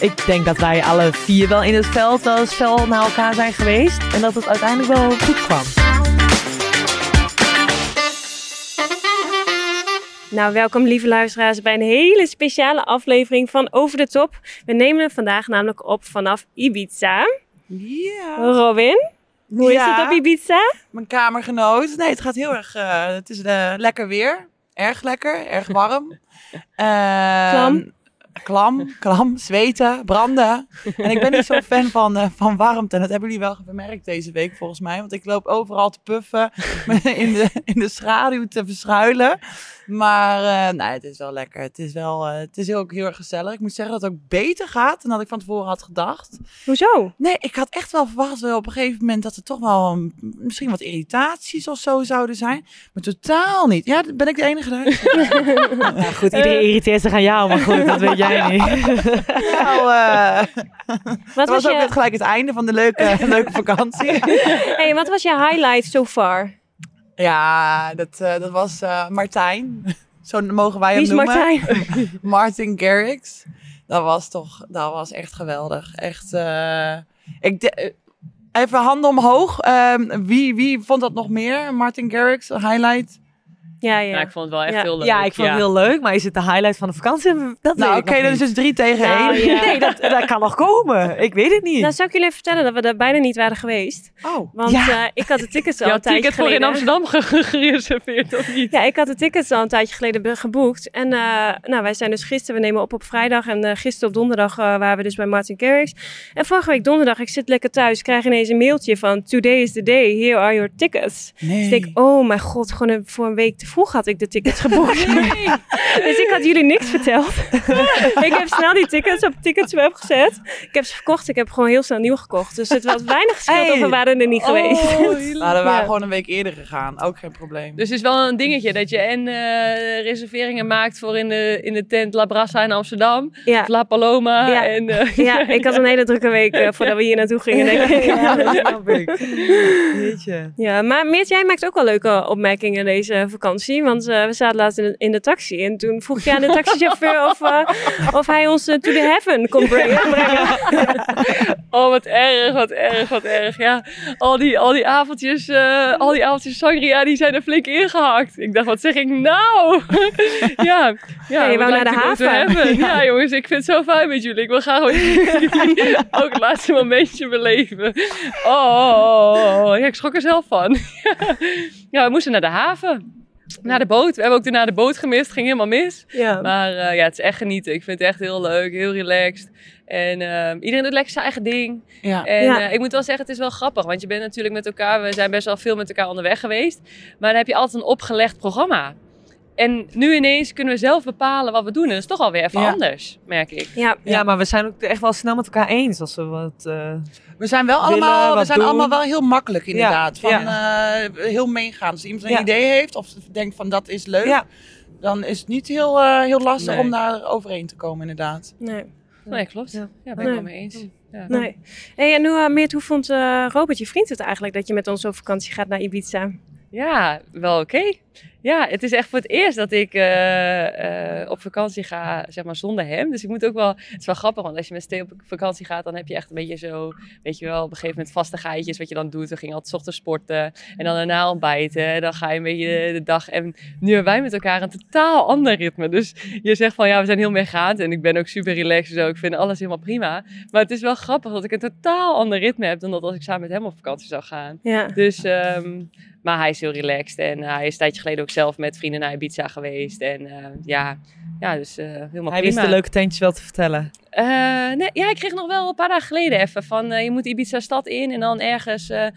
ik denk dat wij alle vier wel in het veld wel eens fel naar elkaar zijn geweest. En dat het uiteindelijk wel goed kwam. Nou, welkom lieve luisteraars bij een hele speciale aflevering van Over de Top. We nemen het vandaag namelijk op vanaf Ibiza. Ja. Robin, hoe is het op Ibiza? Mijn kamergenoot. Nee, het gaat heel erg. eh, het is eh, lekker weer. Erg lekker, erg warm. Klam. Klam, klam, zweten, branden. En ik ben niet zo'n fan van, eh, van warmte. En dat hebben jullie wel gemerkt deze week volgens mij. Want ik loop overal te puffen, in de, in de schaduw te verschuilen. Maar eh, nee, het is wel lekker. Het is, wel, eh, het is heel, heel erg gezellig. Ik moet zeggen dat het ook beter gaat dan dat ik van tevoren had gedacht. Hoezo? Nee, ik had echt wel verwacht wel op een gegeven moment dat er toch wel een- misschien wat irritaties of zo zouden zijn. Maar totaal niet. Ja, ben ik de enige daar? Ja, goed, iedereen irriteert zich aan jou, maar goed, dat weet jij niet. nou, eh, Wat dat was, was ook je, net gelijk het einde van de leuke, leuke vakantie. hey, wat was je highlight so far? ja, dat, eh, dat was eh, Martijn. Zo mogen wij Wie hem is noemen. Martijn? Martin Garrix. Dat was toch, dat was echt geweldig. Echt, eh, ik de- even handen omhoog. Ehm, wie, wie vond dat nog meer? Martin Garrix, highlight? Ja, ja. Ja, ik vond het wel echt Ja. heel leuk. Ja, ik vond het heel leuk, maar is het de highlight van de vakantie? Dat Nou, oké, nog dat is dus drie tegen Nou, één. ja. Nee, dat, dat kan nog komen. Ik weet het niet. Nou, zou ik jullie even vertellen dat we er bijna niet waren geweest. Oh, Want Ja. eh, ik had de tickets al een had tijdje ticket voor in geleden. Amsterdam ge- gereserveerd, of niet? Ja, ik had de tickets al een tijdje geleden geboekt. En eh, nou, wij zijn dus gisteren, we nemen op op vrijdag. En eh, gisteren op donderdag eh, waren we dus bij Martin Garrix. En vorige week donderdag, ik zit lekker thuis, krijg ineens een mailtje van... Today is the day, here are your tickets. nee. Dus ik denk, oh mijn god, gewoon een- voor een week te vroeg had ik de tickets geboekt. dus ik had jullie niks verteld. ik heb snel die tickets op Ticketsweb gezet. Ik heb ze verkocht, ik heb gewoon heel snel nieuw gekocht. Dus het was weinig Hey. of we waren er niet geweest. Oh, nou, dan waren we Ja. gewoon een week eerder gegaan. Ook geen probleem. Dus het is wel een dingetje dat je en eh, reserveringen maakt voor in de, in de tent La Brassa in Amsterdam. Ja. Of La Paloma. Ja. En, eh, Ja, ik had een hele drukke week eh, voordat we hier naartoe gingen, denk ik. Ja, dat snap ik. Jeetje. Ja, maar Meert, jij maakt ook wel leuke opmerkingen deze vakantie. Want eh, we zaten laatst in de, in de taxi. En toen vroeg je aan de taxichauffeur of, eh, of hij ons eh, to the heaven kon brengen. Oh, wat erg, wat erg, wat erg. Ja, al die, al die avondjes, al die avondjes sangria, die zijn er flink ingehakt. Ik dacht, wat zeg ik nou? ja, ja, je wou would naar de haven. Ja. jongens, ik vind het zo fijn met jullie. Ik wil graag ook het laatste momentje beleven. Oh, oh, oh, oh. ja, ik schrok er zelf van. ja, we moesten naar de haven. Naar de boot. We hebben ook naar de boot gemist. Ging helemaal mis. Ja. Maar eh, ja, het is echt genieten. Ik vind het echt heel leuk, heel relaxed. En ehm, iedereen doet lekker zijn eigen ding. ja. En Ja. eh, ik moet wel zeggen, het is wel grappig. Want je bent natuurlijk met elkaar, we zijn best wel veel met elkaar onderweg geweest. Maar dan heb je altijd een opgelegd programma. En nu ineens kunnen we zelf bepalen wat we doen. En dat is toch alweer even Ja. anders, merk ik. Ja. Ja, maar we zijn ook echt wel snel met elkaar eens als we wat... eh, We zijn wel Willen, allemaal, we zijn doen. allemaal wel heel makkelijk inderdaad. Ja, Van, eh, heel meegaan. Als iemand een Ja. idee heeft of denkt van dat is leuk. Ja. Dan is het niet heel, eh, heel lastig Nee. om daar overheen te komen inderdaad. Nee. Nee, klopt. Ja. Ja, ben ik Nee. wel mee eens. Ja. nee. Hey, en hoe, eh, Meert, hoe vond Robert, je vriend, het eigenlijk dat je met ons op vakantie gaat naar Ibiza? Ja, wel oké. Ja, het is echt voor het eerst dat ik eh, eh, op vakantie ga, zeg maar, zonder hem. Dus ik moet ook wel... Het is wel grappig, want als je met Stee op vakantie gaat, dan heb je echt een beetje zo... Weet je wel, op een gegeven moment vastigheidjes wat je dan doet. We gingen altijd ochtends sporten en dan daarna ontbijten. En dan ga je een beetje de, de dag... En nu hebben wij met elkaar een totaal ander ritme. Dus je zegt van, ja, we zijn heel meegaand. En ik ben ook super relaxed en zo. Ik vind alles helemaal prima. Maar het is wel grappig dat ik een totaal ander ritme heb... dan dat als ik samen met hem op vakantie zou gaan. Ja. Dus, ehm, maar hij is heel relaxed en hij is een tijdje geleden ook zelf met vrienden naar Ibiza geweest. En eh, ja, ja, dus eh, helemaal hij prima. wist de leuke tentjes wel te vertellen. Eh, nee, ja, ik kreeg nog wel een paar dagen geleden even van eh, je moet Ibiza stad in en dan ergens eh, eh,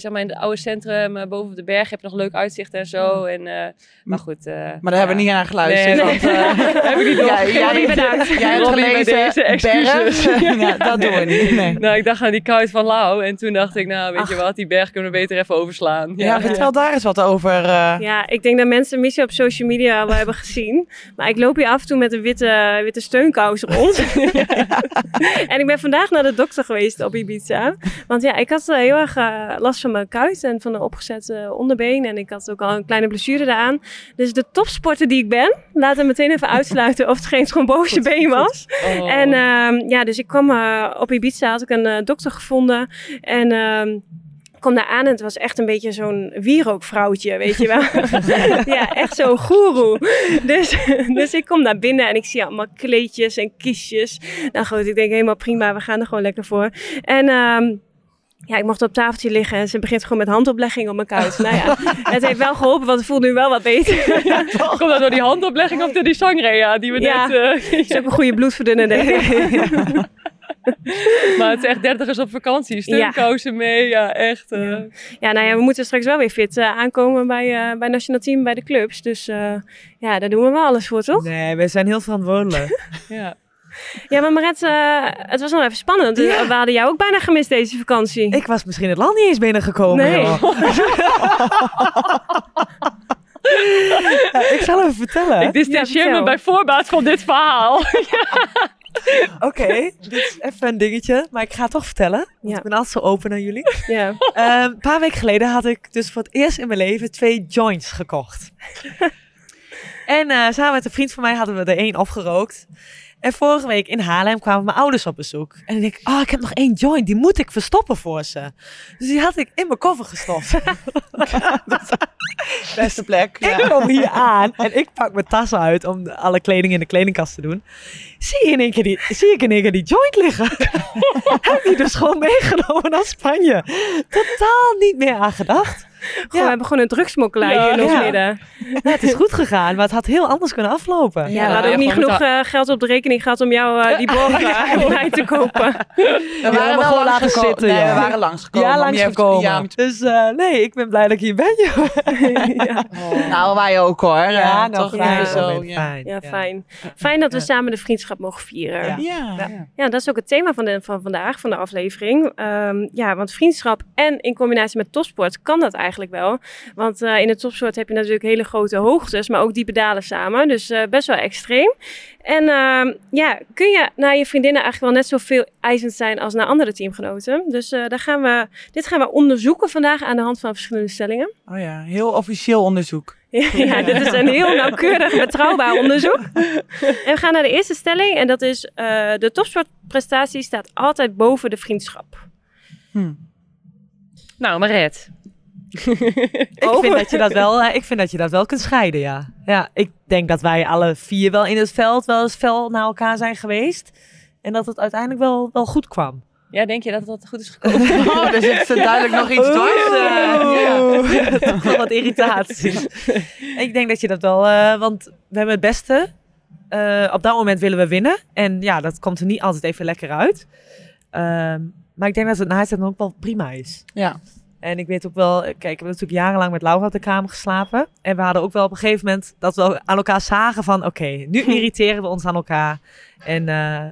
zeg maar in het oude centrum eh, boven op de berg heb je nog leuk uitzicht en zo. En, eh, maar goed. eh, Maar daar hebben we niet naar geluisterd. Nee, want, eh, heb ik niet ja, doorgegeven. jij, bedankt. jij hebt gelezen deze excuses. berg. ja, dat doen we niet. Nee. Nou, ik dacht aan die kuit van Lau en toen dacht ik, nou weet je wat, die berg kunnen we beter even overslaan. Ja, vertel daar eens wat over. eh. Ja, ik denk dat mensen Missie op social media wel hebben gezien. Maar ik loop hier af en toe met een witte, witte steunkous rond. en ik ben vandaag naar de dokter geweest op Ibiza. Want ja, ik had eh, heel erg eh, last van mijn kuit en van een opgezet onderbeen. En ik had ook al een kleine blessure daaraan. Dus de topsporter die ik ben, laat hem meteen even uitsluiten of het geen trombosebeen was. Oh. En ehm, ja, dus ik kwam eh, op Ibiza, had ik een eh, dokter gevonden. En ehm, kwam daar aan en het was echt een beetje zo'n wierookvrouwtje, weet je wel. ja, echt zo'n goeroe. Dus, dus ik kom naar binnen en ik zie allemaal kleedjes en kistjes. Nou goed, ik denk helemaal prima, we gaan er gewoon lekker voor. En... ehm, ja, ik mocht op tafeltje liggen en ze begint gewoon met handoplegging op mijn kuit. Nou ja, het heeft wel geholpen, want het voelt nu wel wat beter. Komt dat door die handoplegging of door die sangria die we Ja. net... eh, is ook een goede bloedverdunner, denk ik. maar het is echt dertigers op vakantie. Steunkousen mee, ja echt. eh. Ja. Ja, nou ja, we moeten straks wel weer fit eh, aankomen bij, eh bij Nationaal Team, bij de clubs. Dus eh, ja, daar doen we wel alles voor, toch? Nee, we zijn heel verantwoordelijk. ja. Ja, maar Maret, eh, het was nog even spannend. Ja. We hadden jou ook bijna gemist deze vakantie. ik was misschien het land niet eens binnengekomen. Nee. Ja, ik zal even vertellen. Ik distancieer vertel. me bij voorbaat van dit verhaal. Oké, dit is even een dingetje, maar ik ga het toch vertellen. Ja. ik ben altijd zo open naar jullie. Ja. Ehm, een paar weken geleden had ik dus voor het eerst in mijn leven twee joints gekocht. en eh, samen met een vriend van mij hadden we er één opgerookt. En vorige week in Haarlem kwamen mijn ouders op bezoek. En ik denk, oh, ik heb nog één joint, die moet ik verstoppen voor ze. Dus die had ik in mijn koffer gestopt. Beste plek. Ik Ja. kom hier aan en ik pak mijn tas uit om alle kleding in de kledingkast te doen. Zie, in één keer die, zie ik in één keer die joint liggen. Heb die dus gewoon meegenomen naar Spanje. Totaal niet meer aan gedacht. Gewoon, We hebben gewoon een drugsmokkelaar Ja, hier in ons ja. midden. Ja, het is goed gegaan, maar het had heel anders kunnen aflopen. Ja, Ja, we hadden ook ja, niet genoeg eh, geld op de rekening gehad om jou eh, die borgen vrij te kopen. We Ja, waren wel gewoon laten zitten, Nee, ja. we waren langsgekomen. Ja, om je even- langsgekomen. Ja, om- Dus eh, nee, ik ben blij dat ik hier ben, joh. ja. nou, wij ook hoor. Ja, Eh, nou, toch zo. Ja. fijn. ja, fijn. Fijn dat we Ja. samen de vriendschap mogen vieren. Ja. Ja. Ja. Ja, dat is ook het thema van, de, van vandaag, van de aflevering. Ehm, ja, want vriendschap en in combinatie met topsport kan dat eigenlijk wel. Want eh, in de topsport heb je natuurlijk hele grote hoogtes, maar ook diepe dalen samen. Dus eh, best wel extreem. En ehm, ja, kun je naar je vriendinnen eigenlijk wel net zoveel eisend zijn als naar andere teamgenoten. Dus eh, daar gaan we, dit gaan we onderzoeken vandaag aan de hand van verschillende stellingen. Oh ja, heel officieel onderzoek. Ja, dit is een heel nauwkeurig, betrouwbaar onderzoek. En we gaan naar de eerste stelling. En dat is, eh, de topsportprestatie staat altijd boven de vriendschap. Hm. Nou, Maret. Ik, vind dat je dat wel, eh, ik vind dat je dat wel kunt scheiden, ja. Ja, ik denk dat wij alle vier wel in het veld wel eens fel naar elkaar zijn geweest. En dat het uiteindelijk wel, wel goed kwam. Ja, denk je dat dat goed is gekomen? Oh, er zit duidelijk nog iets dwars. eh, ja. Toch wel wat irritatie. ik denk dat je dat wel, eh, want we hebben het beste. Eh, op dat moment willen we winnen. En ja, dat komt er niet altijd even lekker uit. Ehm, maar ik denk dat het na het dan ook wel prima is. Ja. En ik weet ook wel, kijk, ik heb natuurlijk jarenlang met Laura op de kamer geslapen. En we hadden ook wel op een gegeven moment dat we aan elkaar zagen van, oké, nu irriteren we ons aan elkaar. En eh,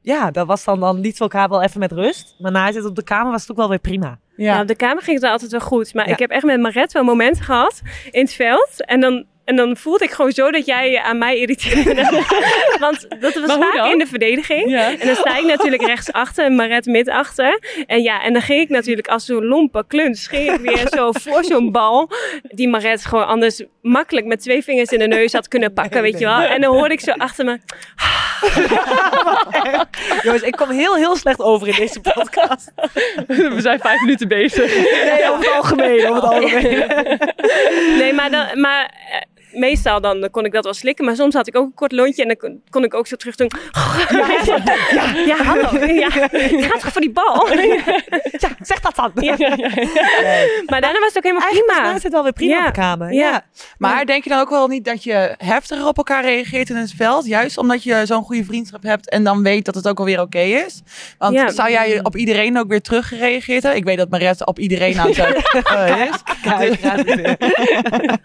ja, dat was dan, dan lieten we elkaar wel even met rust. Maar na het op de kamer was het ook wel weer prima. Ja. Ja. op de kamer ging het altijd wel goed. Maar Ja. ik heb echt met Maret wel momenten gehad in het veld. En dan, en dan voelde ik gewoon zo dat jij aan mij irriteerde. Want dat was vaak dan? in de verdediging. Ja. En dan sta ik natuurlijk rechts achter en Maret mid achter. En ja, en dan ging ik natuurlijk als zo'n lompe kluns, ging ik weer zo voor zo'n bal. Die Maret gewoon anders makkelijk met twee vingers in de neus had kunnen pakken, weet je wel. En dan hoorde ik zo achter me, Jongens, ik kom heel, heel slecht over in deze podcast. We zijn vijf minuten bezig. Nee, over het algemeen, over het algemeen. Nee, maar, dan, maar eh, meestal dan kon ik dat wel slikken. Maar soms had ik ook een kort lontje en dan kon, kon ik ook zo terug doen. Ja, ja, hallo. Ja, gaat toch voor die bal? Ja, Ja. Maar daarna was het ook helemaal Eigenlijk prima. is het wel weer prima Ja. op de kamer. Ja. Ja. Maar denk je dan ook wel niet dat je heftiger op elkaar reageert in het veld? Juist omdat je zo'n goede vriendschap hebt en dan weet dat het ook alweer oké is? Want Ja. zou jij op iedereen ook weer teruggereageerd hebben? Ik weet dat Maret op iedereen aan het eh, is. Kijk, het weer.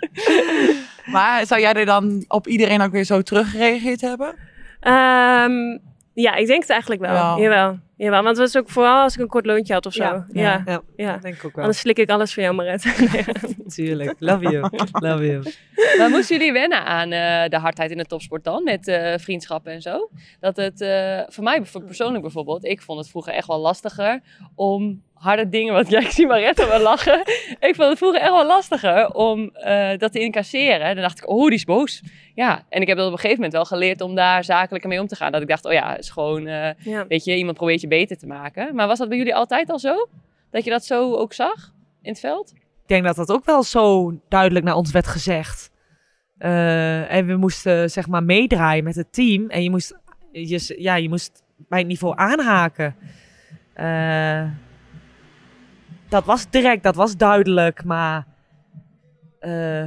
Maar zou jij er dan op iedereen ook weer zo teruggereageerd hebben? Ehm, ja, ik denk het eigenlijk wel. Wel. Jawel. Jawel, want het was ook vooral als ik een kort loontje had of zo. Ja, ja. ja. ja. denk ik ook wel. Anders slik ik alles voor jou, Maret. Tuurlijk. Love you. Love you. Maar moesten jullie wennen aan eh, de hardheid in de topsport dan? Met eh, vriendschappen en zo? Dat het, eh, voor mij voor persoonlijk bijvoorbeeld, ik vond het vroeger echt wel lastiger om harde dingen, want ja, ik zie Mariette wel lachen. Ik vond het vroeger echt wel lastiger om eh, dat te incasseren. Dan dacht ik, oh, die is boos. Ja, en ik heb dat op een gegeven moment wel geleerd om daar zakelijker mee om te gaan. Dat ik dacht, oh ja, het is gewoon, eh, ja. weet je, iemand probeert je beter te maken. Maar was dat bij jullie altijd al zo? Dat je dat zo ook zag in het veld? Ik denk dat dat ook wel zo duidelijk naar ons werd gezegd. Eh, en we moesten zeg maar meedraaien met het team. En je moest, je, ja, je moest bij het niveau aanhaken. Dat was direct, dat was duidelijk. Maar eh,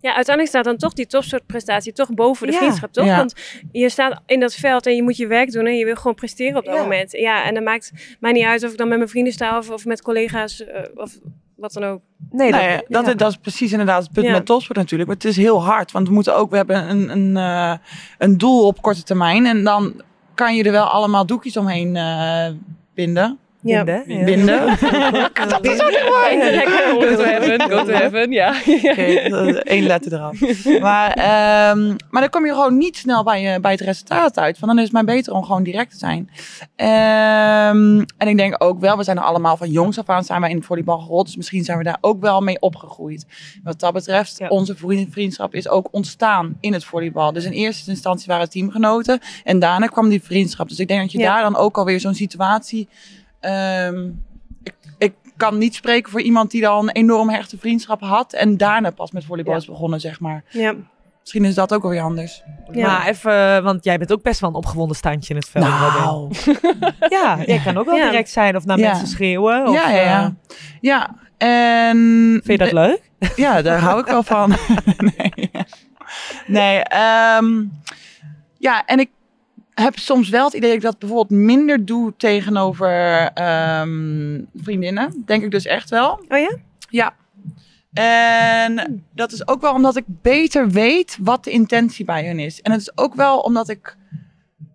Ja, uiteindelijk staat dan toch die topsoortprestatie toch boven de Ja. vriendschap, toch? Ja. Want je staat in dat veld en je moet je werk doen en je wil gewoon presteren op dat Ja. moment. Ja, en dan maakt mij niet uit of ik dan met mijn vrienden sta of, of met collega's eh, of wat dan ook. nee, dat, ja. is, dat is precies inderdaad het punt Ja. met topsport natuurlijk. Maar het is heel hard, want we moeten ook, we hebben een, een, eh, een doel op korte termijn. En dan kan je er wel allemaal doekjes omheen eh, binden. Ja. Binden, ja. binden. Go to heaven, go to heaven, ja. Oké, één letter eraf. Maar, ehm, maar dan kom je gewoon niet snel bij, je, bij het resultaat uit. Want dan is het maar beter om gewoon direct te zijn. Ehm, en ik denk ook wel, we zijn er allemaal van jongs af aan zijn wij in het volleybal gerold. Dus misschien zijn we daar ook wel mee opgegroeid. Wat dat betreft, Ja. onze vriend- vriendschap is ook ontstaan in het volleybal. Dus in eerste instantie waren het teamgenoten. En daarna kwam die vriendschap. Dus ik denk dat je Ja. daar dan ook alweer zo'n situatie... ehm, ik, ik kan niet spreken voor iemand die dan een enorm hechte vriendschap had. En daarna pas met volleybal Ja. is begonnen, zeg maar. Ja. Misschien is dat ook wel weer anders. Ja. Maar even, want jij bent ook best wel een opgewonden standje in het veld. Robin. Ja, jij kan ook wel Ja. direct zijn of naar Ja. mensen schreeuwen. Of, ja, ja, ja. eh, Ja, en... vind je dat leuk? Ja, daar hou ik wel van. nee, nee ehm, ja, en ik heb soms wel het idee dat ik dat bijvoorbeeld minder doe tegenover ehm, vriendinnen. Denk ik dus echt wel. Oh ja? Ja. En dat is ook wel omdat ik beter weet wat de intentie bij hun is. En het is ook wel omdat ik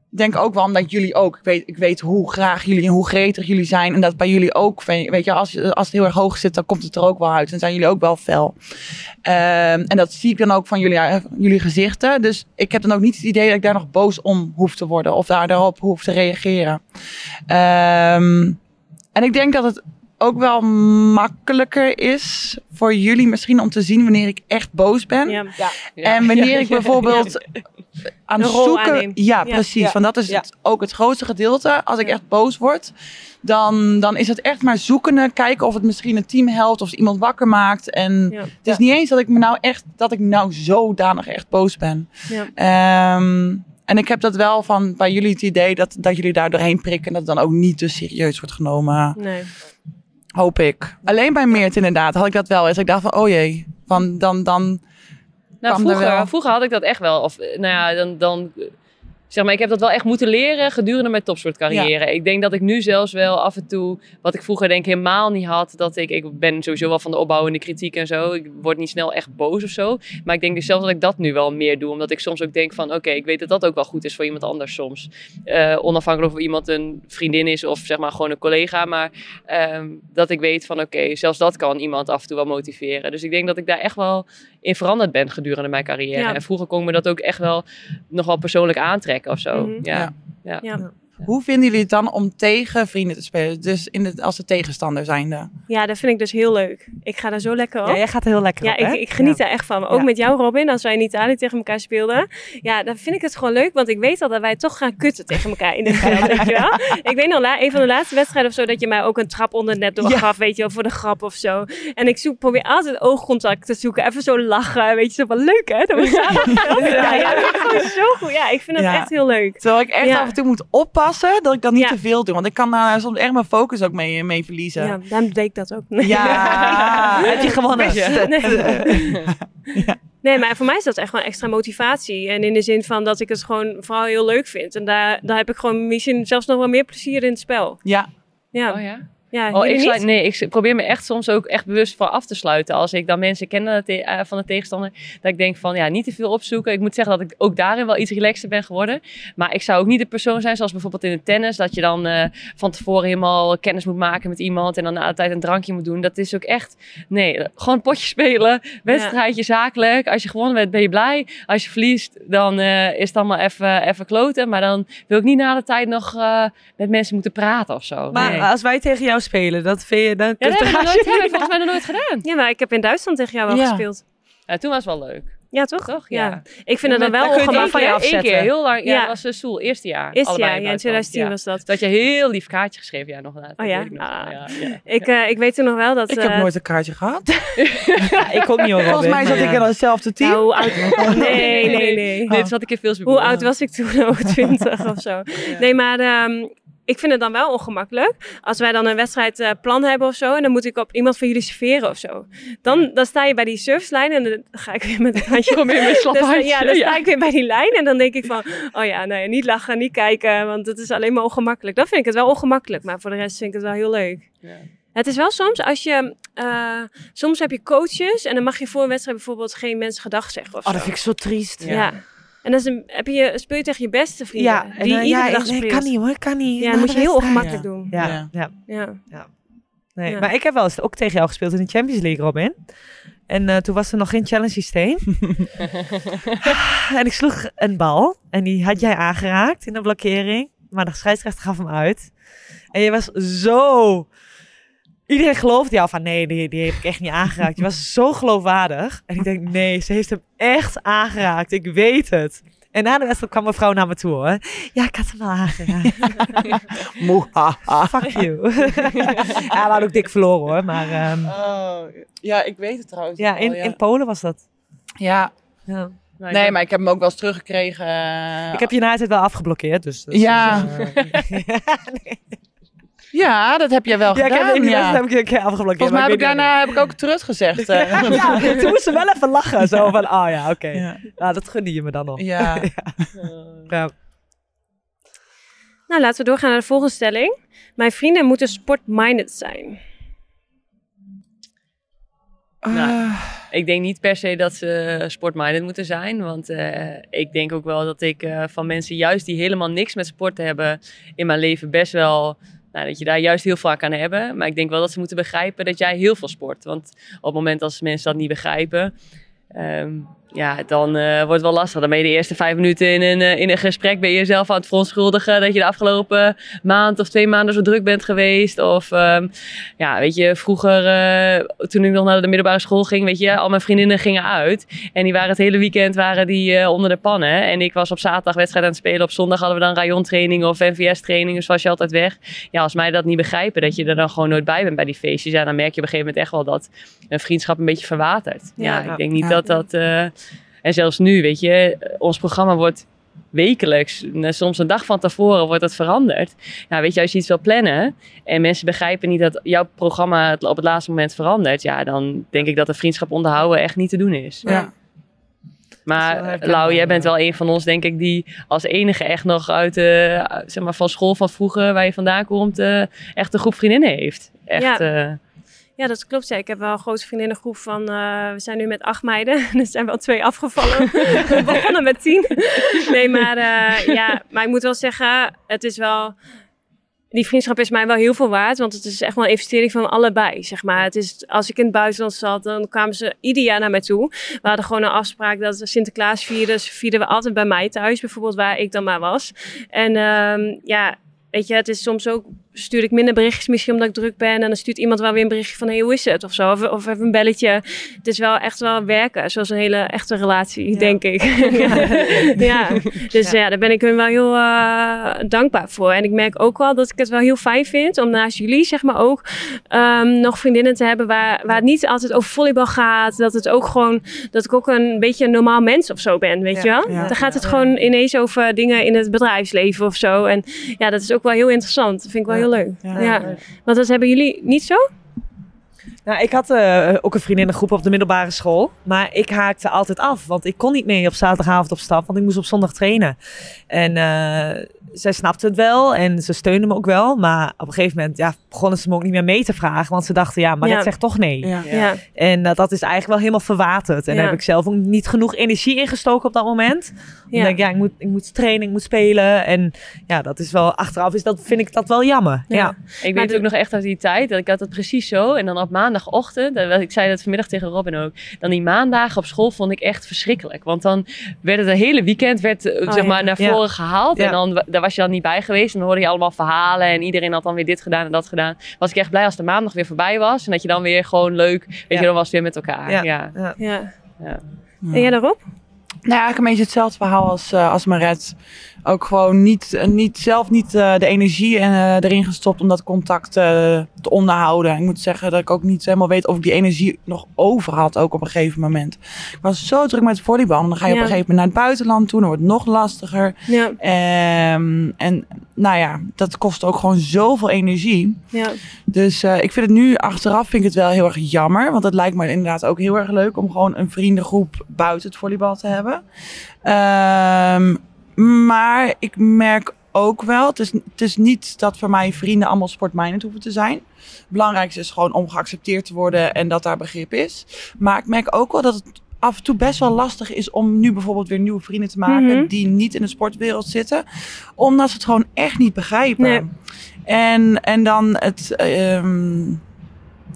denk ook wel omdat jullie ook, ik weet, ik weet hoe graag jullie en hoe gretig jullie zijn. En dat bij jullie ook, weet je, als, als het heel erg hoog zit, dan komt het er ook wel uit. Dan zijn jullie ook wel fel. Ehm, en dat zie ik dan ook van jullie, eh, jullie gezichten. Dus ik heb dan ook niet het idee dat ik daar nog boos om hoef te worden of daar daarop hoef te reageren. Ehm, en ik denk dat het ook wel makkelijker is voor jullie misschien om te zien wanneer ik echt boos ben. Ja. En wanneer ik bijvoorbeeld aan het zoeken. aanneem. Ja, precies. Ja. Want dat is Ja. het, ook het grootste gedeelte. Als ik Ja. echt boos word, dan, dan is het echt maar zoeken. Kijken of het misschien een team helpt, of het iemand wakker maakt. En Ja. het is niet eens dat ik me nou echt, dat ik nou zodanig echt boos ben. Ja. Ehm, en ik heb dat wel van bij jullie het idee dat, dat jullie daar doorheen prikken. En dat het dan ook niet te serieus wordt genomen. Nee. Hoop ik. Alleen bij Meert inderdaad had ik dat wel eens. Ik dacht van, oh jee. Van dan, dan Nou, er vroeger, vroeger had ik dat echt wel. Of, nou ja, dan, dan, zeg maar, ik heb dat wel echt moeten leren gedurende mijn topsportcarrière. Ik denk dat ik nu zelfs wel af en toe, wat ik vroeger denk helemaal niet had, dat ik, ik ben sowieso wel van de opbouwende kritiek en zo. Ik word niet snel echt boos of zo. Maar ik denk dus zelfs dat ik dat nu wel meer doe. Omdat ik soms ook denk van, oké, ik weet dat dat ook wel goed is voor iemand anders soms. Eh, onafhankelijk of iemand een vriendin is of zeg maar gewoon een collega. Maar ehm, dat ik weet van, oké, zelfs dat kan iemand af en toe wel motiveren. Dus ik denk dat ik daar echt wel in veranderd ben gedurende mijn carrière. Ja. En vroeger kon ik me dat ook echt wel nog wel persoonlijk aantrekken of zo. Mhm. ja. Ja. Ja. Hoe vinden jullie het dan om tegen vrienden te spelen? Dus in de, als de tegenstander zijnde. ja, dat vind ik dus heel leuk. Ik ga daar zo lekker op. Ja, jij gaat er heel lekker Ja, op, hè? ik, ik geniet daar echt van. Maar ook Ja. met jou, Robin, als wij in Italië tegen elkaar speelden. Ja, dan vind ik het gewoon leuk. Want ik weet al dat wij toch gaan kutten tegen elkaar in weet je wel. Ik weet nog, la- een van de laatste wedstrijden of zo, dat je mij ook een trap onder het net door Ja. gaf, weet je wel, voor de grap of zo. En ik zoek, probeer altijd oogcontact te zoeken. Even zo lachen, weet je, zo van leuk hè, dat we samen staan. Ja, dat vind ik gewoon zo goed. Ja, ik vind dat Ja. echt heel leuk. Terwijl ik echt Ja. af en toe moet oppassen dat ik dan niet Ja. te veel doe. Want ik kan daar soms echt mijn focus ook mee, mee verliezen. Ja, daarom deed ik dat ook. Ja. Heb je gewonnen? Nee. Nee, maar voor mij is dat echt gewoon extra motivatie. En in de zin van dat ik het gewoon vooral heel leuk vind. En daar, daar heb ik gewoon misschien zelfs nog wel meer plezier in het spel. Ja. Ja. Oh ja? Ja, Oh, ik sluit, nee, ik probeer me echt soms ook echt bewust voor af te sluiten. Als ik dan mensen ken eh, van de tegenstander, dat ik denk van ja, niet te veel opzoeken. Ik moet zeggen dat ik ook daarin wel iets relaxter ben geworden. Maar ik zou ook niet de persoon zijn zoals bijvoorbeeld in het tennis, dat je dan eh, van tevoren helemaal kennis moet maken met iemand en dan na de tijd een drankje moet doen. Dat is ook echt, nee, gewoon een potje spelen, wedstrijdje zakelijk. Als je gewonnen bent, ben je blij. Als je verliest, dan eh, is het allemaal even, even kloten. Maar dan wil ik niet na de tijd nog eh, met mensen moeten praten of zo. Maar Nee. als wij tegen jou spelen, dat vind je... Dan, Ja, dat heb ik dan nog ga nooit, je heb ik niet volgens mij nog nooit gedaan. Ja, maar ik heb in Duitsland tegen jou wel Ja. gespeeld. Ja, toen was het wel leuk. Ja, toch? Toch? Ja. Ik vind het dan wel kun je het ongemak één van je keer- Eén afzetten. keer, heel lang. Ja, Ja. dat was de stoel, eerste jaar. Is allebei ja, ja, in buitenland. 2010 Ja. was dat. Dat je heel lief kaartje geschreven, ja, nog na. Oh ja? weet ik Ah. wel, ja, ja. Ik, eh, ik weet toen nog wel dat... Ik heb eh, nooit een kaartje gehad. Ja, ik ook niet hoor, Volgens mij zat ik in hetzelfde team. nou, hoe oud... Nee, nee, nee. Nee, het zat ik in veel Hoe oud was ik toen? Ook 20 of zo. Nee, maar ehm, ik vind het dan wel ongemakkelijk. Als wij dan een wedstrijdplan hebben of zo. En dan moet ik op iemand van jullie serveren of zo. Dan, dan sta je bij die servicelijn. En dan ga ik weer met het handje Kom in met slap Dus, ja, dan sta ik weer bij die lijn en dan denk ik van, oh ja, nee, niet lachen, niet kijken, want het is alleen maar ongemakkelijk. Dan vind ik het wel ongemakkelijk, maar voor de rest vind ik het wel heel leuk. Ja. Het is wel soms, als je, eh, soms heb je coaches en dan mag je voor een wedstrijd bijvoorbeeld geen mensen gedag zeggen of Oh, dat vind ik zo triest. ja. En dan is een, heb je, speel je tegen je beste vrienden, Ja, die iedere ja, dag nee, speelt. kan niet hoor, kan niet. Ja, dan moet je heel ongemakkelijk doen. Ja, Ja. ja. Ja. Nee, Ja. maar ik heb wel eens ook tegen jou gespeeld in de Champions League, Robin. En eh, toen was er nog geen challenge systeem. en ik sloeg een bal. En die had jij aangeraakt in de blokkering. Maar de scheidsrechter gaf hem uit. En je was zo... Iedereen geloofde jou van nee, die, die heb ik echt niet aangeraakt. Je was zo geloofwaardig. En ik denk, nee, ze heeft hem echt aangeraakt. Ik weet het. En na de wedstrijd kwam mevrouw naar me toe hoor. Ja, ik had hem wel aangeraakt. Moehaha. Fuck you. ja, we hadden ook dik verloren hoor. Maar ehm, Oh, ja, ik weet het trouwens. ja, wel, in, in Polen was dat. ja. Ja. Nee, ik- maar ik heb hem ook wel eens teruggekregen. eh, Ik heb je na het wel afgeblokkeerd. Dus, dus- Ja. dus, eh, Ja, dat heb jij wel ja, ik heb, gedaan. in die ja. heb ik je een keer afgeblokkeerd. Volgens mij maar heb ik daarna heb ik ook teruggezegd. eh. wanneer. Ja, toen moest ze wel even lachen. Zo van, oh ja, oké. Ja. Nou, dat gunde je me dan nog. Ja. Ja. Nou, laten we doorgaan naar de volgende stelling. Mijn vrienden moeten sport-minded zijn. Nou, Ah, Ik denk niet per se dat ze sportminded moeten zijn. Want eh, ik denk ook wel dat ik eh, van mensen juist die helemaal niks met sport hebben in mijn leven best wel... Nou, dat je daar juist heel veel aan hebben. Maar ik denk wel dat ze moeten begrijpen dat jij heel veel sport. Want op het moment als mensen dat niet begrijpen... ehm, ja, dan eh, wordt het wel lastig. Dan ben je de eerste vijf minuten in een, eh, in een gesprek... ben je jezelf aan het verontschuldigen... dat je de afgelopen maand of twee maanden zo druk bent geweest. Of ehm, ja, weet je, vroeger eh, toen ik nog naar de middelbare school ging, weet je, al mijn vriendinnen gingen uit. En die waren het hele weekend waren die onder de pannen. En ik was op zaterdag wedstrijd aan het spelen. Op zondag hadden we dan rayontraining of NVS-training. Dus was je altijd weg. Ja, als mij dat niet begrijpen, dat je er dan gewoon nooit bij bent bij die feestjes. Ja, dan merk je op een gegeven moment echt wel dat een vriendschap een beetje verwatert. Ja, Ja. ik denk niet Ja. dat dat... eh, en zelfs nu, weet je, ons programma wordt wekelijks, eh, soms een dag van tevoren wordt het veranderd. Nou, weet je, als je iets wil plannen en mensen begrijpen niet dat jouw programma het op het laatste moment verandert, ja, dan denk ik dat een vriendschap onderhouden echt niet te doen is. ja. Maar Lau, jij ja. bent wel een van ons, denk ik, die als enige echt nog uit de, zeg maar, van school van vroeger, waar je vandaan komt, eh, echt een groep vriendinnen heeft. Echt, Ja. eh, Ja, dat klopt. Ja. Ik heb wel een grote vriendinnengroep van... eh, we zijn nu met acht meiden. er zijn wel twee afgevallen. we begonnen met tien. nee, maar, eh, ja, maar ik moet wel zeggen... Het is wel... Die vriendschap is mij wel heel veel waard. Want het is echt wel een investering van allebei, zeg maar. Het is, als ik in het buitenland zat, dan kwamen ze ieder jaar naar mij toe. We hadden gewoon een afspraak dat Sinterklaas vierden. Vierden we altijd bij mij thuis, bijvoorbeeld, waar ik dan maar was. En ehm, ja, weet je, het is soms ook stuur ik minder berichtjes misschien omdat ik druk ben. En dan stuurt iemand wel weer een berichtje van, hey, hoe is het? Of zo. Of, of even een belletje. Het is wel echt wel werken. Zoals een hele echte relatie, denk ik. ja. ja. Dus ja. daar ben ik hun wel heel eh, dankbaar voor. En ik merk ook wel dat ik het wel heel fijn vind om naast jullie, zeg maar ook, ehm, nog vriendinnen te hebben waar, waar het niet altijd over volleybal gaat. Dat het ook gewoon, dat ik ook een beetje een normaal mens of zo ben, weet je wel? Dan gaat het gewoon ineens over dingen in het bedrijfsleven of zo. En ja, dat is ook wel heel interessant. Dat vind ik wel Ja. Heel leuk. Ja. Ja. Want dat hebben jullie niet zo? Nou, ik had eh, ook een vriendinnengroep op de middelbare school. Maar ik haakte altijd af. Want ik kon niet mee op zaterdagavond op stap. Want ik moest op zondag trainen. En eh, zij snapte het wel en ze steunde me ook wel. Maar op een gegeven moment ja, begonnen ze me ook niet meer mee te vragen. Want ze dachten, ja, maar Ja. dat zegt toch nee. Ja. Ja. En eh, dat is eigenlijk wel helemaal verwaterd. En Ja. daar heb ik zelf ook niet genoeg energie in gestoken op dat moment. Ja. Ik denk, ja, ik moet, ik moet trainen, ik moet spelen. En ja, dat is wel, achteraf is dat, vind ik dat wel jammer. Ja. Ja. Ik Maar weet de- ook nog echt uit die tijd, dat ik had het precies zo. En dan op maandagochtend, en ik zei dat vanmiddag tegen Robin ook. Dan die maandagen op school vond ik echt verschrikkelijk. Want dan werd het een hele weekend werd, eh, Oh, zeg ja. maar, naar Ja. voren gehaald. Ja. En dan, daar was je dan niet bij geweest. En dan hoorde je allemaal verhalen. En iedereen had dan weer dit gedaan en dat gedaan. Was ik echt blij als de maandag weer voorbij was. En dat je dan weer gewoon leuk, weet Ja. je, dan was het weer met elkaar. Ja. Ja. Ja. Ja. Ja. En jij daarop? Nou, eigenlijk een beetje hetzelfde verhaal als, eh als Maret. Ook gewoon niet, eh, niet, zelf niet eh, de energie en, erin gestopt om dat contact te onderhouden. Ik moet zeggen dat ik ook niet helemaal weet of ik die energie nog over had, ook op een gegeven moment. Ik was zo druk met volleybal. Dan ga je Ja. op een gegeven moment naar het buitenland toe. Dan wordt het nog lastiger. Ja. Ehm, en nou ja, dat kost ook gewoon zoveel energie. Ja. Dus ik vind het nu achteraf vind ik het wel heel erg jammer. Want het lijkt me inderdaad ook heel erg leuk om gewoon een vriendengroep buiten het volleybal te hebben. Ehm, maar ik merk ook wel, het is, het is niet dat voor mij vrienden allemaal sportminded hoeven te zijn. Het belangrijkste is gewoon om geaccepteerd te worden en dat daar begrip is. Maar ik merk ook wel dat het af en toe best wel lastig is om nu bijvoorbeeld weer nieuwe vrienden te maken Mhm. die niet in de sportwereld zitten. Omdat ze het gewoon echt niet begrijpen. Nee. En, en dan het, ehm,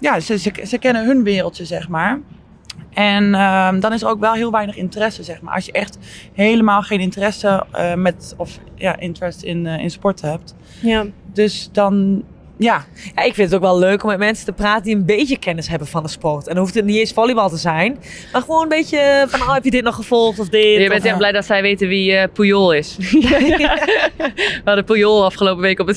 ja, ze, ze, ze kennen hun wereldje, zeg maar. En ehm, dan is er ook wel heel weinig interesse, zeg maar. Als je echt helemaal geen interesse eh, met, of ja, interest in, eh, in sport hebt. Ja. Dus dan, ja, Ja, ik vind het ook wel leuk om met mensen te praten die een beetje kennis hebben van de sport. En dan hoeft het niet eens volleybal te zijn. Maar gewoon een beetje van, oh, heb je dit nog gevolgd of dit? Je bent Of- echt blij dat zij weten wie eh Puyol is. We hadden Puyol afgelopen week op het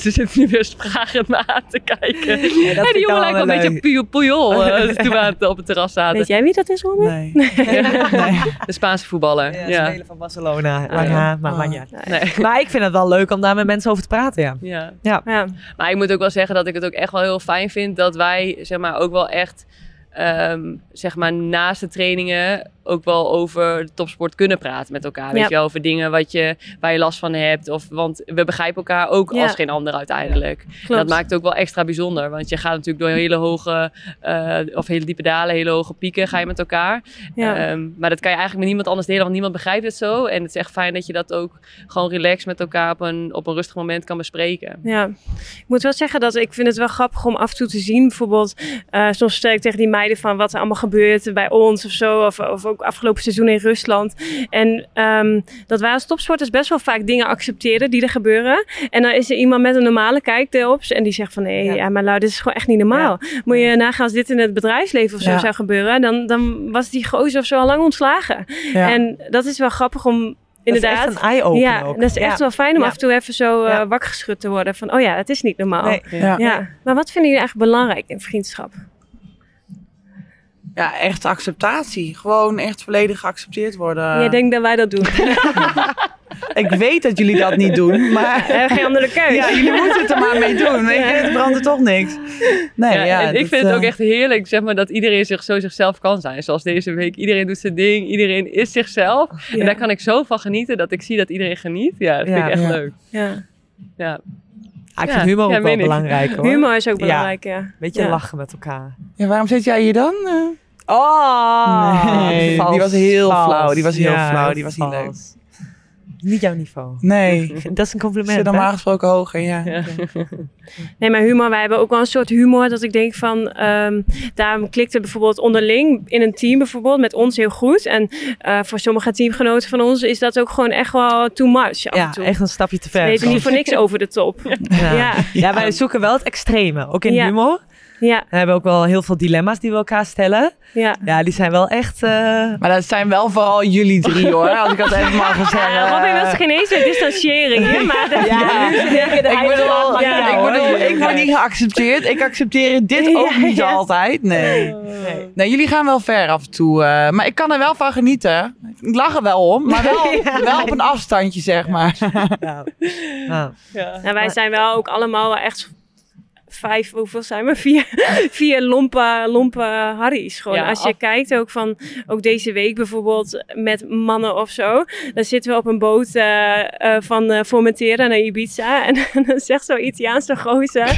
spragend me aan te kijken. dat Ja, die jongen lijkt wel een beetje Puyol eh, toen we aan het- op het terras zaten. Weet jij wie dat is, Robin? nee. nee. De Spaanse voetballer. Ja, Ja. spelen van Barcelona. Ja. haar, maar Ah. Nee. Maar ik vind het wel leuk om daar met mensen over te praten, ja. Ja. Ja. Maar ik moet ook wel zeggen dat ik het ook echt wel heel fijn vind dat wij zeg maar ook wel echt ehm, zeg maar naast de trainingen ook wel over de topsport kunnen praten met elkaar. Weet je wel, over dingen wat je, waar je last van hebt. Of, want we begrijpen elkaar ook als geen ander uiteindelijk. Dat maakt het ook wel extra bijzonder. Want je gaat natuurlijk door hele hoge, eh, of hele diepe dalen, hele hoge pieken ga je met elkaar. Ja. Ehm, maar dat kan je eigenlijk met niemand anders delen, want niemand begrijpt het zo. En het is echt fijn dat je dat ook gewoon relaxed met elkaar op een, op een rustig moment kan bespreken. Ja, ik moet wel zeggen dat ik vind het wel grappig om af en toe te zien. Bijvoorbeeld, eh, soms stel ik tegen die meiden van wat er allemaal gebeurt bij ons of zo. Of, of ook afgelopen seizoen in Rusland. En ehm, dat wij als topsporters best wel vaak dingen accepteren die er gebeuren. En dan is er iemand met een normale kijk erop. En die zegt van nee, Ja. ja. maar nou, dit is gewoon echt niet normaal. Moet je nagaan als dit in het bedrijfsleven of zo Ja. zou gebeuren. Dan, dan was die gozer of zo al lang ontslagen. En dat is wel grappig om inderdaad... Dat is echt een eye-opener Ja, ook. dat is echt Ja. wel fijn om Ja. af en toe even zo Ja. wakker geschud te worden. Van, oh ja, het is niet normaal. Nee. Ja, maar wat vinden jullie eigenlijk belangrijk in vriendschap? Ja, echt acceptatie. Gewoon echt volledig geaccepteerd worden. Jij denkt dat wij dat doen. Ik weet dat jullie dat niet doen, maar... We hebben geen andere keus. Ja, jullie moeten het er maar mee doen. Weet je, het brandt toch niks. Nee, ja, Ja, en ik dat, vind het ook eh, echt heerlijk, zeg maar, dat iedereen zich zo zichzelf kan zijn. Zoals deze week. Iedereen doet zijn ding, iedereen is zichzelf. Ja. En daar kan ik zo van genieten dat ik zie dat iedereen geniet. Ja, dat vind Ja. ik echt Ja. leuk. Ja. Ja. Ah, ik Ja, vind humor ook wel ik. belangrijk hoor. Humor is ook belangrijk, ja. Beetje Ja. lachen met elkaar. Ja, waarom zit jij hier dan? Oh, Nee, die vals, was heel vals. flauw, die was heel Ja, flauw, die was niet vals. Niet jouw niveau. nee. Dat is een compliment. zit normaal gesproken hoger, ja. Ja. Nee, maar humor, wij hebben ook wel een soort humor dat ik denk van, ehm daarom klikt het bijvoorbeeld onderling in een team bijvoorbeeld met ons heel goed. En eh, voor sommige teamgenoten van ons is dat ook gewoon echt wel too much af en Ja, toe. echt een stapje te ver. weten niet voor niks over de top. Ja. Ja. Ja, wij zoeken wel het extreme. Ook in Ja. humor. Ja, We hebben ook wel heel veel dilemma's die we elkaar stellen. ja. Ja, die zijn wel echt... eh, Maar dat zijn wel vooral jullie drie hoor, als ik dat even mag zeggen. Ja, Robin wil zich ineens een distanciering, hè? Maar dat, Ja, Ik Ja, ik, word niet geaccepteerd. Ik accepteer dit ook niet ja. altijd. Nee. nee. nee, jullie gaan wel ver af en toe. eh, maar ik kan er wel van genieten. Ik lach er wel om, maar wel, wel op een afstandje, zeg maar. Ja. Ja. Ja. Nou, wij zijn wel ook allemaal wel echt vijf, hoeveel zijn we? Vier, vier lompe, lompe Harry's. Gewoon. Ja, Als je af- kijkt ook van, ook deze week bijvoorbeeld met mannen of zo. Dan zitten we op een boot eh, eh, van eh, Formentera naar Ibiza. En dan zegt zo'n Italiaanse gozer,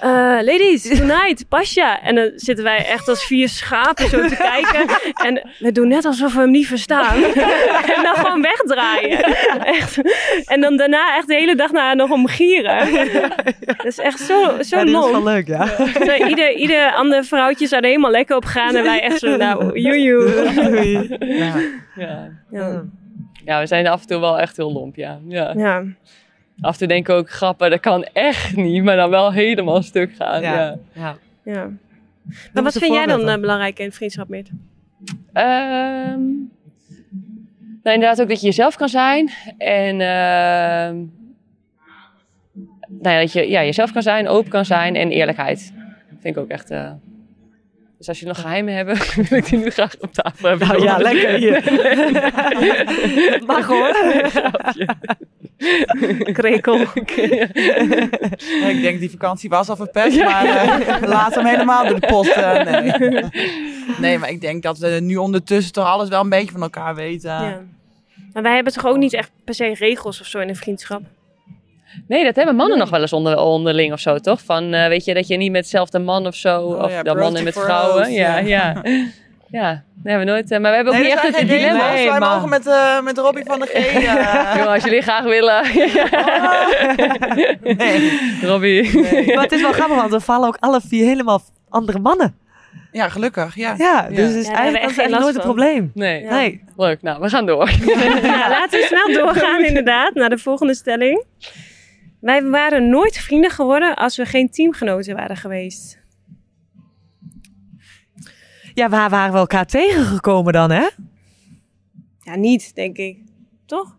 ladies, tonight, pasja. En dan zitten wij echt als vier schapen zo te kijken. En we doen net alsof we hem niet verstaan. en dan gewoon wegdraaien. Echt. En dan daarna echt de hele dag naar nog omgieren. Dat is echt zo, zo Ja, die was wel leuk, ja. Zo, ieder, ieder ander vrouwtje zou er helemaal lekker op gaan. En wij echt zo, nou, joejoe. Ja. Ja. Ja. ja, we zijn af en toe wel echt heel lomp, ja. ja. ja. Af en toe denken we ook, grappen, dat kan echt niet, maar dan wel helemaal stuk gaan. Ja. Ja. ja. ja. Maar wat vind jij dan eh, belangrijk in vriendschap, Meert? Ehm, nou, inderdaad ook dat je jezelf kan zijn. En ehm, nou ja, dat je ja, jezelf kan zijn, open kan zijn en eerlijkheid. Dat vind ik ook echt... eh, dus als je nog geheimen hebt, wil ik die nu graag op tafel hebben. Nou ja, lekker hier. Mag hoor. Krekel. Ja, ik denk die vakantie was al verpest, maar eh, laat hem helemaal door de post. eh, nee. nee, maar ik denk dat we nu ondertussen toch alles wel een beetje van elkaar weten. Ja. Maar wij hebben toch ook niet echt per se regels of zo in een vriendschap? Nee, dat hebben mannen nog wel eens onder, onderling of zo, toch? Van, eh, weet je, dat je niet met hetzelfde man of zo, Oh of ja, dan mannen met vrouwen. Ja, ja. ja. Ja, dat hebben we nooit. eh, maar we hebben ook Nee, niet echt het dilemma. regels. Wij maar- mogen met, eh, met Robbie van der G. Jongen, als jullie graag willen. nee. Robbie. Maar het is wel grappig, want we vallen ook alle vier helemaal andere mannen. Ja, gelukkig. Ja. Ja, dus Ja. is Ja, we eigenlijk dat is nooit een probleem. Nee. Ja. Nee. Leuk, nou, we gaan door. Ja, laten we snel doorgaan inderdaad naar de volgende stelling. Wij waren nooit vrienden geworden als we geen teamgenoten waren geweest. Ja, waar waren we elkaar tegengekomen dan, hè? Ja, niet, denk ik. Toch?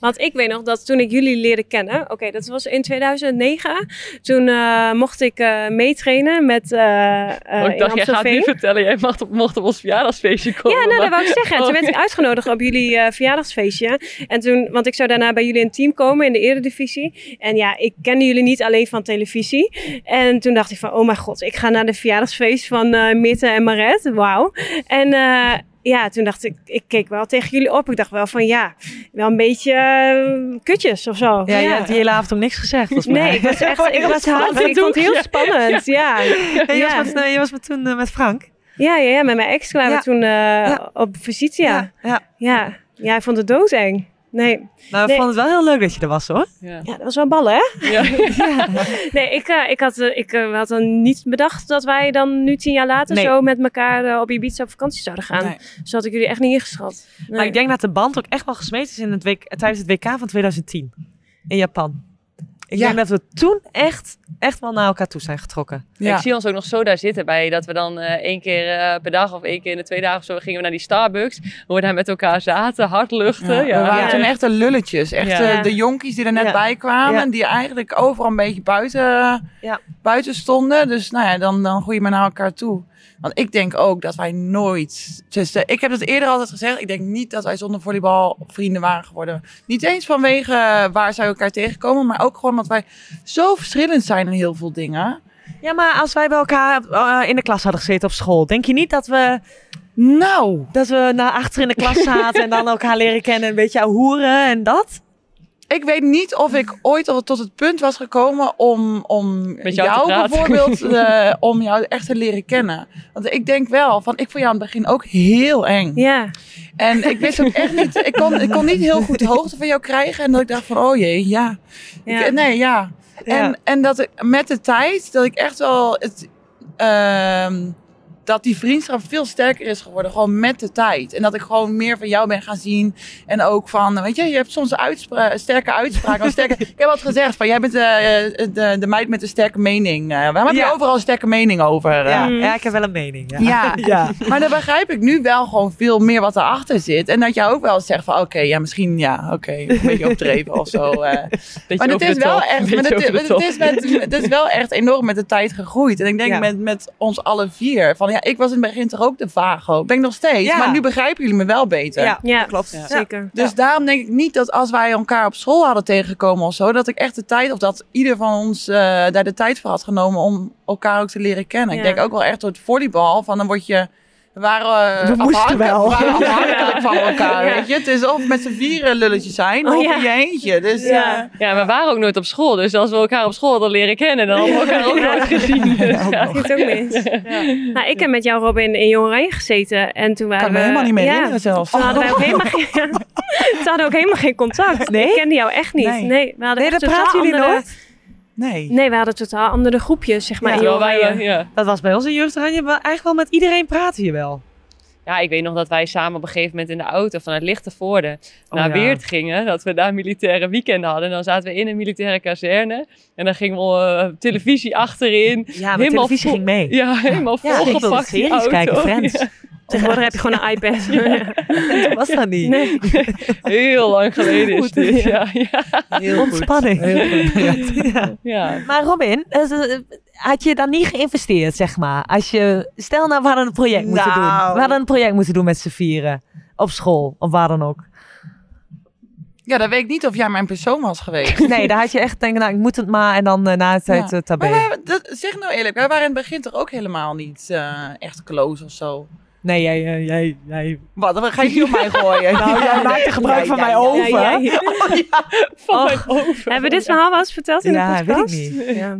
Want ik weet nog dat toen ik jullie leerde kennen, oké, dat was in 2009. Toen eh, mocht ik eh meetrainen met Oh, ik dacht, jij gaat nu Amstelveen. vertellen, jij mocht op, mocht op ons verjaardagsfeestje komen. Ja, nou, dat wou ik zeggen. Toen werd ik uitgenodigd op jullie verjaardagsfeestje. En toen, want ik zou daarna bij jullie in een team komen in de eredivisie. En ja, ik kende jullie niet alleen van televisie. En toen dacht ik van, oh mijn god, ik ga naar de verjaardagsfeest van Mitte en Maret. Wauw. En ja, toen dacht ik, ik keek wel tegen jullie op. Ik dacht wel van, ja, wel een beetje eh, kutjes of zo. Ja, je hebt die hele avond ook niks gezegd, volgens mij. Nee, ik was echt, ik was hard. Ik vond het heel spannend, ja. Ja, je, was met, nee, je was met toen eh, met Frank. Ja, ja, ja, met mijn ex kwamen we toen eh, op visite, ja. ja. Ja, ik vond het doodeng. Nee, Nou, we Nee. vonden het wel heel leuk dat je er was, hoor. Ja. ja, dat was wel ballen, hè? Ja. Nee, ik, eh, ik, had, eh, ik eh, had dan niet bedacht dat wij dan nu tien jaar later Nee. zo met elkaar op Ibiza op vakantie zouden gaan. Nee. Zo had ik jullie echt niet ingeschat. Nee. Maar ik denk dat de band ook echt wel gesmeed is in het WK, tijdens het WK van 2010 in Japan. Ik Ja. denk dat we toen echt, echt wel naar elkaar toe zijn getrokken. Ja. Ik zie ons ook nog zo daar zitten bij dat we dan eh, één keer eh, per dag of één keer in de twee dagen of zo gingen we naar die Starbucks. Hoe we daar met elkaar zaten, hard luchten. Ja, Ja, we waren Ja. toen echt de lulletjes. Echt Ja. eh, de jonkies die er net Ja. bij kwamen. Ja. Die eigenlijk overal een beetje buiten, Ja. buiten stonden. Dus nou ja, dan, dan groei je maar naar elkaar toe. Want ik denk ook dat wij nooit... Dus, ik heb het eerder altijd gezegd. Ik denk niet dat wij zonder volleybal vrienden waren geworden. Niet eens vanwege waar zij elkaar tegenkomen. Maar ook gewoon omdat wij zo verschillend zijn in heel veel dingen. Ja, maar als wij bij elkaar eh, in de klas hadden gezeten op school, denk je niet dat we, Nou, dat we naar achter in de klas zaten en dan elkaar leren kennen, een beetje hoeren en dat? Ik weet niet of ik ooit al tot het punt was gekomen om, om Met jou bijvoorbeeld, eh, om jou echt te leren kennen. Want ik denk wel, van ik vond jou aan het begin ook heel eng. Ja, En ik wist ook echt niet, ik kon, ik kon niet heel goed de hoogte van jou krijgen. En dat ik dacht van, oh jee, ja. ja. Ik- nee, ja. Ja. En, en dat ik met de tijd, dat ik echt wel het, ehm, dat die vriendschap veel sterker is geworden, gewoon met de tijd. En dat ik gewoon meer van jou ben gaan zien. En ook van, weet je, je hebt soms uitspra sterke uitspraken. sterke, ik heb wat gezegd van, jij bent de, de, de meid met een sterke mening. Eh, waarom heb je Ja. overal een sterke mening over? eh? Ja, Mm. ja, ik heb wel een mening. Ja. Ja. ja. Maar dan begrijp ik nu wel gewoon veel meer wat erachter zit. En dat jij ook wel zegt van, oké, ja, misschien, ja, oké, een beetje overdreven of zo. eh. Beetje Maar het is wel echt, maar het, is met, het is wel echt enorm met de tijd gegroeid. En ik denk Ja. met, met ons alle vier. Van, ja, ik was in het begin toch ook de vago. Ben ik nog steeds. Ja. Maar nu begrijpen jullie me wel beter. Ja, Ja, klopt. Ja. zeker. Dus daarom denk ik niet dat als wij elkaar op school hadden tegengekomen of zo, dat ik echt de tijd, of dat ieder van ons eh, daar de tijd voor had genomen om elkaar ook te leren kennen. Ja. Ik denk ook wel echt door het volleybal, van dan word je, waren, eh, We moesten wel. we waren afhankelijk van elkaar, Ja. weet je. Het is of met z'n vieren lulletjes zijn, Oh, of ja. in je eentje. Dus Ja. eh, Ja, we waren ook nooit op school. Dus als we elkaar op school hadden leren kennen, dan hadden we elkaar ook nooit gezien. Dus, ja. Ook mis. Nou, ik heb met jou, Robin, in Jong Oranje gezeten. En toen waren kan me we... helemaal niet meer ja, herinneren zelfs. Toen hadden wij ook helemaal geen, toen hadden we ook helemaal geen contact. Nee? Ik kende jou echt niet. Nee. Nee, we hadden Nee, echt dat praten jullie andere... nooit? Nee. Nee, we hadden totaal andere groepjes, zeg maar. Ja, in wij, eh, ja. Dat was bij ons in jeugdoranje. maar Eigenlijk wel met iedereen praten je wel. ja, ik weet nog dat wij samen op een gegeven moment in de auto vanuit Lichtenvoorde Oh, naar ja. Weert gingen. Dat we daar militaire weekenden hadden. En dan zaten we in een militaire kazerne. En dan gingen we eh, televisie achterin. Ja, maar Helemaal televisie ging mee. Ja, helemaal Ja, ik wilde volgepakt die series auto. kijken, Friends. Tegenwoordig heb je gewoon een iPad. Dat was dat niet. Nee. heel lang geleden is Goed, dit. ja. Ja, Heel goed. Ontspanning. Heel goed. Ja. Maar Robin, eh, had je dan niet geïnvesteerd, zeg maar? Als je, stel nou, we hadden een project moeten Nou. doen. We hadden een project moeten doen met z'n vieren. Op school, of waar dan ook. ja, dan weet ik niet of jij mijn persoon was geweest. Nee, daar had je echt denken, nou, ik moet het maar. En dan eh, na de tijd Ja. uh, tabé. Maar wij, dat, zeg nou eerlijk, wij waren in het begin toch ook helemaal niet eh, echt close of zo. Nee, jij, eh, jij, jij... Wat, dan ga je hier op mij gooien? Nou, jij maakte gebruik van mijn over. Ja, ja. Van Och, mijn oven. Hebben we dit verhaal wel eens verteld in Ja, de weet ik podcast? niet. Ja.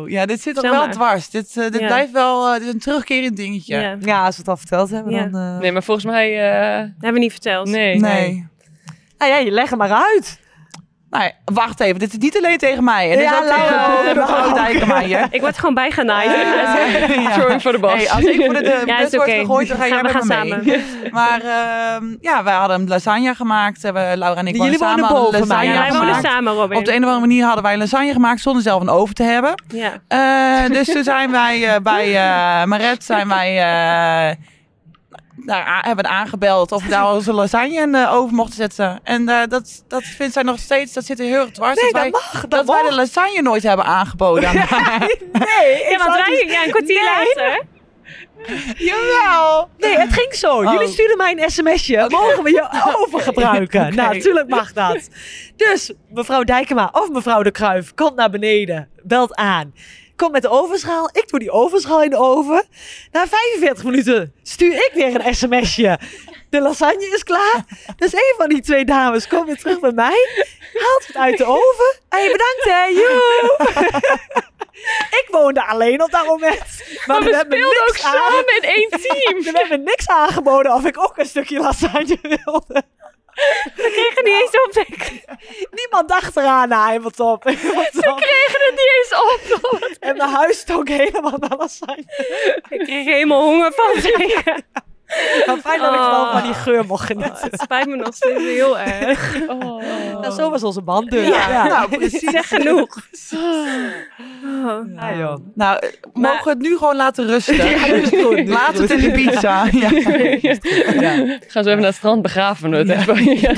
Oh, ja, dit zit Vertel wel dwars. Dit, eh, dit Ja. blijft wel eh, dit is een terugkerend dingetje. Ja. Ja, als we het al verteld hebben, Ja. dan... eh, Nee, maar volgens mij... eh, Hebben we niet verteld. nee. Nee. Nou ja, je leg hem maar uit. Nee, wacht even. Dit is niet alleen tegen mij. Het Ja, is ook Laura tegen mevrouw ook. Dijkemeijer. Ik word gewoon bijgenaaid. Ja. Sorry voor de bas. Hey, als ik voor de, de ja, is gegooid, dan ga jij met me gaan mee. samen. Maar ehm, ja, wij hadden een lasagne gemaakt. We, Laura en ik Jullie woonden samen boven lasagne Ja, wij wonen samen, Robin. Op de een of andere manier hadden wij lasagne gemaakt zonder zelf een oven te hebben. Ja. Eh, dus toen zijn wij eh, bij eh Maret zijn wij, eh, daar a- hebben aangebeld of we daar onze lasagne in de oven mochten zetten. En eh, dat, dat vindt zij nog steeds, dat zit er heel erg dwars. Nee, dat wij, dat mag. Dat, dat wij de lasagne nooit hebben aangeboden. Nee, Ja, want zou wij, ja, een kwartier Nee. later. Jawel. Nee, het ging zo. Oh. Jullie stuurden mij een sms'je. Mogen we je oven gebruiken? Nou, natuurlijk mag dat. Dus mevrouw Dijkema of mevrouw de Kruif komt naar beneden, belt aan. Komt met de ovenschaal. Ik doe die ovenschaal in de oven. Na 45 minuten stuur ik weer een sms'je. De lasagne is klaar. Dus een van die twee dames komt weer terug bij mij. Haalt het uit de oven. Hey, bedankt hè. Joe. ik woonde alleen op dat moment. Maar, Maar we speelden ook samen in één team. er werd me niks aangeboden of ik ook een stukje lasagne wilde. We kregen niet eens op. Niemand dacht eraan na helemaal top. Top. kregen het niet eens op. En mijn huis stonk helemaal naar lasagne. Ik kreeg helemaal honger van fijn dat ik wel Oh. van die geur mocht genieten. Het spijt me nog steeds heel erg. Oh. Nou, zo was onze band dus. Ja. Nou, precies. Zeg genoeg. Oh. Ja, joh. Nou, eh, mogen we het nu gewoon laten rusten? Ja, goed, Laat het in de pizza. Ja. Ja. Gaan zo even naar het strand begraven. het even. Ja.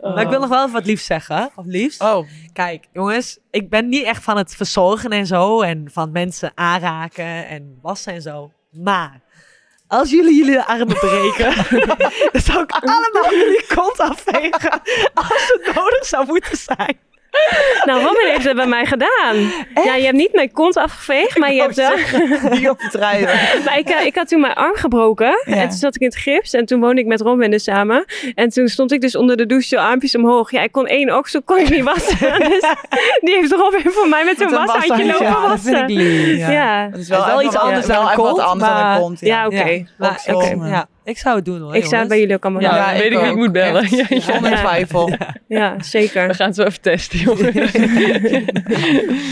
Maar ik wil nog wel even wat liefs zeggen. Of liefs. Oh, Kijk, jongens. Ik ben niet echt van het verzorgen en zo. En van mensen aanraken en wassen en zo. Maar... Als jullie jullie armen breken, dan zou ik allemaal jullie kont afvegen als het nodig zou moeten zijn. Nou, Robin heeft het bij mij gedaan. Ja, je hebt niet mijn kont afgeveegd, maar je hebt wel... niet op het rijden. Maar ik, eh, ik had toen mijn arm gebroken. Ja. En toen zat ik in het gips. En toen woonde ik met Robin dus samen. En toen stond ik dus onder de douche zo armpjes omhoog. Ja, ik kon één oksel kon ik niet wassen. Dus die heeft Robin voor mij met een washandje lopen ja, dat vind wassen. ik lief. Ja. Ja. Dat is wel, Het is wel even iets anders dan een even wat kont, anders dan een kont. Ja, oké. Ik zou het doen hoor. Ik zou het bij jullie ook allemaal Ja. Ja, weet ik wie ik moet bellen. Echt, Ja, ja. Zonder Ja. twijfel. Ja, We zeker. gaan het zo even testen, jongens.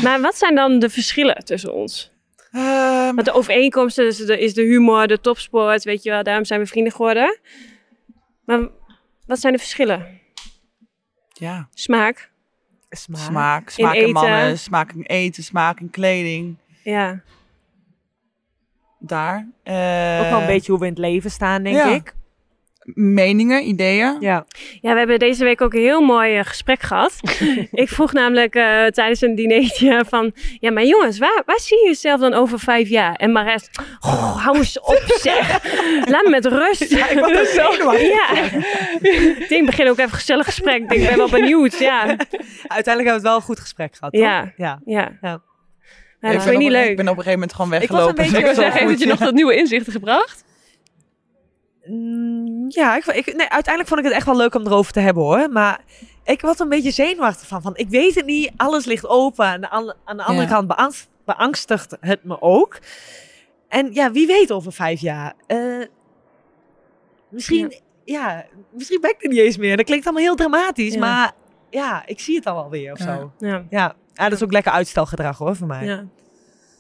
Maar wat zijn dan de verschillen tussen ons? Ehm, Want de overeenkomsten is de, is de humor, de topsport, weet je wel. Daarom zijn we vrienden geworden. Maar wat zijn de verschillen? ja, Smaak. Smaak. smaak. Smaak in, eten. mannen, smaak in eten, smaak in kleding. Ja. Daar. Eh, Ook wel een beetje hoe we in het leven staan, denk ja. ik. meningen, ideeën. Ja. Ja, we hebben deze week ook een heel mooi eh, gesprek gehad. ik vroeg namelijk eh, tijdens een dinertje van... Ja, maar jongens, waar, waar zie je jezelf dan over vijf jaar? En Maret, oh, hou eens op zeg. Laat me met rust. ik was er zo Ja. ik denk, begin ook even een gezellig gesprek. Ik denk, ik ben wel benieuwd. Ja, Uiteindelijk hebben we het wel een goed gesprek gehad. toch? Ja. ja. ja. Ja. Ja, Ik je op- niet Ik leuk. ben op een gegeven moment gewoon Ik was een weggelopen. beetje- Ik wil Zo zeggen, heeft je nog dat nieuwe inzichten gebracht? Mm, ja, ik, ik, nee, uiteindelijk vond ik het echt wel leuk om erover te hebben hoor. Maar ik was een beetje zenuwachtig van. van ik weet het niet, alles ligt open. Aan de, an- aan de andere Ja. kant beangst, beangstigt het me ook. En ja, wie weet over vijf jaar. Eh, misschien, ja. misschien ben ik er niet eens meer. Dat klinkt allemaal heel dramatisch. Ja. Maar ja, ik zie het al wel weer of Ja. zo. Ja, Ja. ja, dat is ook lekker uitstelgedrag hoor, voor mij. ja.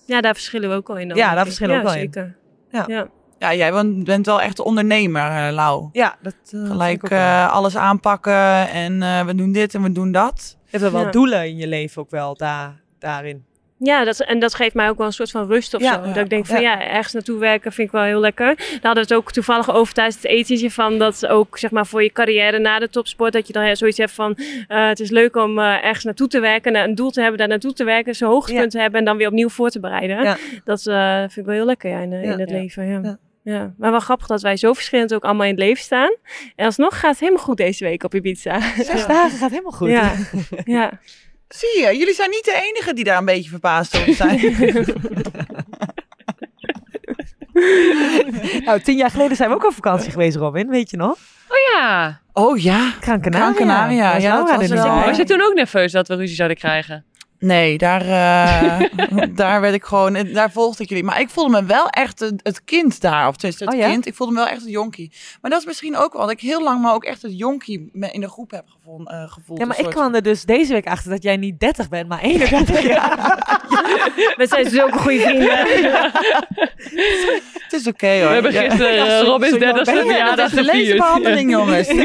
ja, daar verschillen we ook wel in. dan, Ja, daar verschillen we ja, ook wel in. zeker. Ja. Ja. Ja, jij bent, bent wel echt de ondernemer, eh, Lau. Ja, dat eh, vind Gelijk eh, alles aanpakken en eh, we doen dit en we doen dat. Je hebt wel Ja. doelen in je leven ook wel daar, daarin. Ja, dat, en dat geeft mij ook wel een soort van rust of Ja, zo. ja, dat ik denk van ja. ja. ergens naartoe werken vind ik wel heel lekker. Daar hadden we het ook toevallig over tijdens het etentje van dat ook zeg maar voor je carrière na de topsport dat je dan zoiets hebt van eh, het is leuk om eh, ergens naartoe te werken, een doel te hebben, daar naartoe te werken, zo'n hoogtepunt te hebben en dan weer opnieuw voor te bereiden. Dat eh, vind ik wel heel lekker in, in het leven. Ja. Ja. Ja. maar wel grappig dat wij zo verschillend ook allemaal in het leven staan. En alsnog gaat het helemaal goed deze week op Ibiza. Zes dagen gaat helemaal goed. Ja, ja. Zie je, jullie zijn niet de enige die daar een beetje verbaasd over zijn. Nou, tien jaar geleden zijn we ook op vakantie geweest, Robin. Weet je nog? Oh ja. oh ja. Gran Canaria. Gran Canaria, ja, Laura dat was wel-. Was je toen ook nerveus dat we ruzie zouden krijgen? Nee, daar, eh, daar werd ik gewoon, daar volgde ik jullie. Maar ik voelde me wel echt het, het kind daar. Of tenminste, het Oh ja? kind. Ik voelde me wel echt het jonkie. Maar dat is misschien ook wel dat ik heel lang me ook echt het jonkie in de groep heb gevon- eh, gevoeld. Ja, maar ik soort kwam er dus deze week achter dat jij niet 30 bent, maar 31 jaar. We zijn zulke goede vrienden. Het is oké hoor. We hebben Ja. gisteren Ja, uh, zo jong 30ste ben je. verjaardag dat is de gevierd. jongens.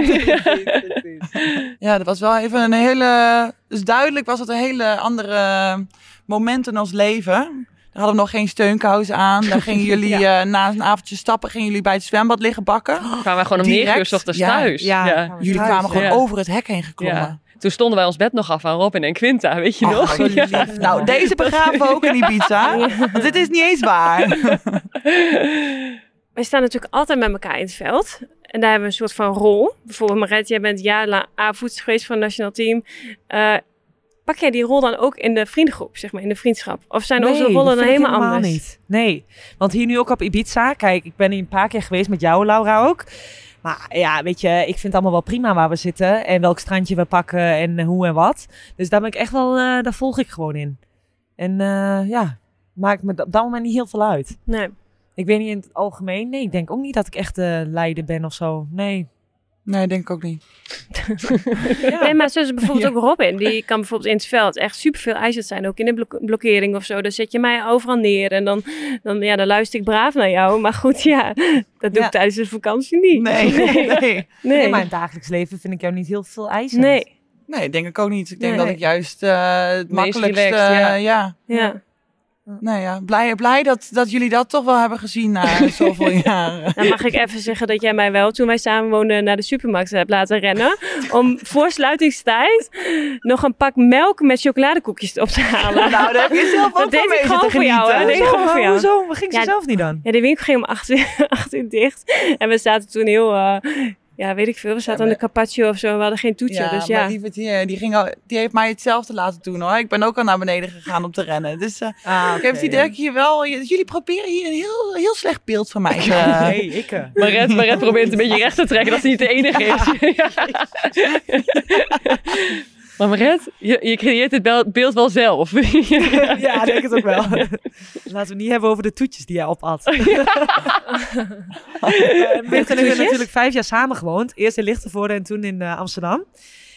Ja, dat was wel even een hele... Dus duidelijk was het een hele andere moment in ons leven. Daar hadden we nog geen steunkousen aan. Daar gingen jullie eh, na een avondje stappen, gingen jullie bij het zwembad liggen bakken. Kwamen we gewoon om 9 uur ochtends ja. thuis. Ja. Ja. Ja. Jullie thuis, kwamen gewoon ja. over het hek heen geklommen. Ja. Toen stonden wij ons bed nog af aan Robin en Quinta, weet je Oh, nog? Ja. Nou, deze begraven we ook in Ibiza. Want dit is niet eens waar. Wij staan natuurlijk altijd met elkaar in het veld. En daar hebben we een soort van rol. Bijvoorbeeld Maret, jij bent jarenlang A-voets geweest van het nationaal team. Eh, pak jij die rol dan ook in de vriendengroep, zeg maar, in de vriendschap? Of zijn onze rollen dan helemaal anders? niet. Nee, want hier nu ook op Ibiza. Kijk, ik ben hier een paar keer geweest met jou, Laura ook. Maar ja, weet je, ik vind het allemaal wel prima waar we zitten. En welk strandje we pakken en hoe en wat. Dus daar ben ik echt wel, eh, daar volg ik gewoon in. En eh, ja, maakt me op dat moment niet heel veel uit. Nee. Ik weet niet in het algemeen. Nee, ik denk ook niet dat ik echt de leider ben of zo. Nee. Nee, denk ik ook niet. Ja. Nee, maar zoals bijvoorbeeld Ja. ook Robin. Die kan bijvoorbeeld in het veld echt superveel eisend zijn. Ook in de blok- blokkering of zo. Dan zet je mij overal neer. En dan, dan, ja, dan luister ik braaf naar jou. Maar goed, ja, dat doe Ja. ik tijdens de vakantie niet. Nee, nee. Nee. Nee, maar in het dagelijks leven vind ik jou niet heel veel eisen. Nee. Nee, denk ik ook niet. Ik denk Nee. dat ik juist eh, het Meest makkelijkste... relaxed, ja. ja. Ja. Nee, ja. Blij, blij dat, dat jullie dat toch wel hebben gezien na zoveel jaren. Dan mag ik even zeggen dat jij mij wel, toen wij samen woonden, naar de supermarkt hebt laten rennen. Om voor sluitingstijd nog een pak melk met chocoladekoekjes op te halen. Nou, daar heb je zelf ook Dat deed van ik mee gewoon voor jou, hè? Dat deed ik gewoon voor jou. Hoezo? We gingen ze Ja, zelf niet dan. Ja, de winkel ging om acht uur, acht uur dicht. En we zaten toen heel, eh, ja, weet ik veel. We zaten Ja, aan de maar- carpaccio of zo. We hadden geen toetje. Ja, dus maar ja. lieverd, die, die, ging al, die heeft mij hetzelfde laten doen hoor. Ik ben ook al naar beneden gegaan om te rennen. Dus eh, Ah, ik heb het idee dat je hier wel... Jullie proberen hier een heel, heel slecht beeld van mij te... Nee, ik. eh. Maret, Maret probeert het een beetje recht te trekken dat ze niet de enige is. Maar Maret, je, je creëert het beeld wel zelf. Ja, ik denk het ook wel. Laten we het niet hebben over de toetjes die jij opat. We hebben toetjes? natuurlijk vijf jaar samen gewoond. Eerst in Lichtenvoorde en toen in eh, Amsterdam.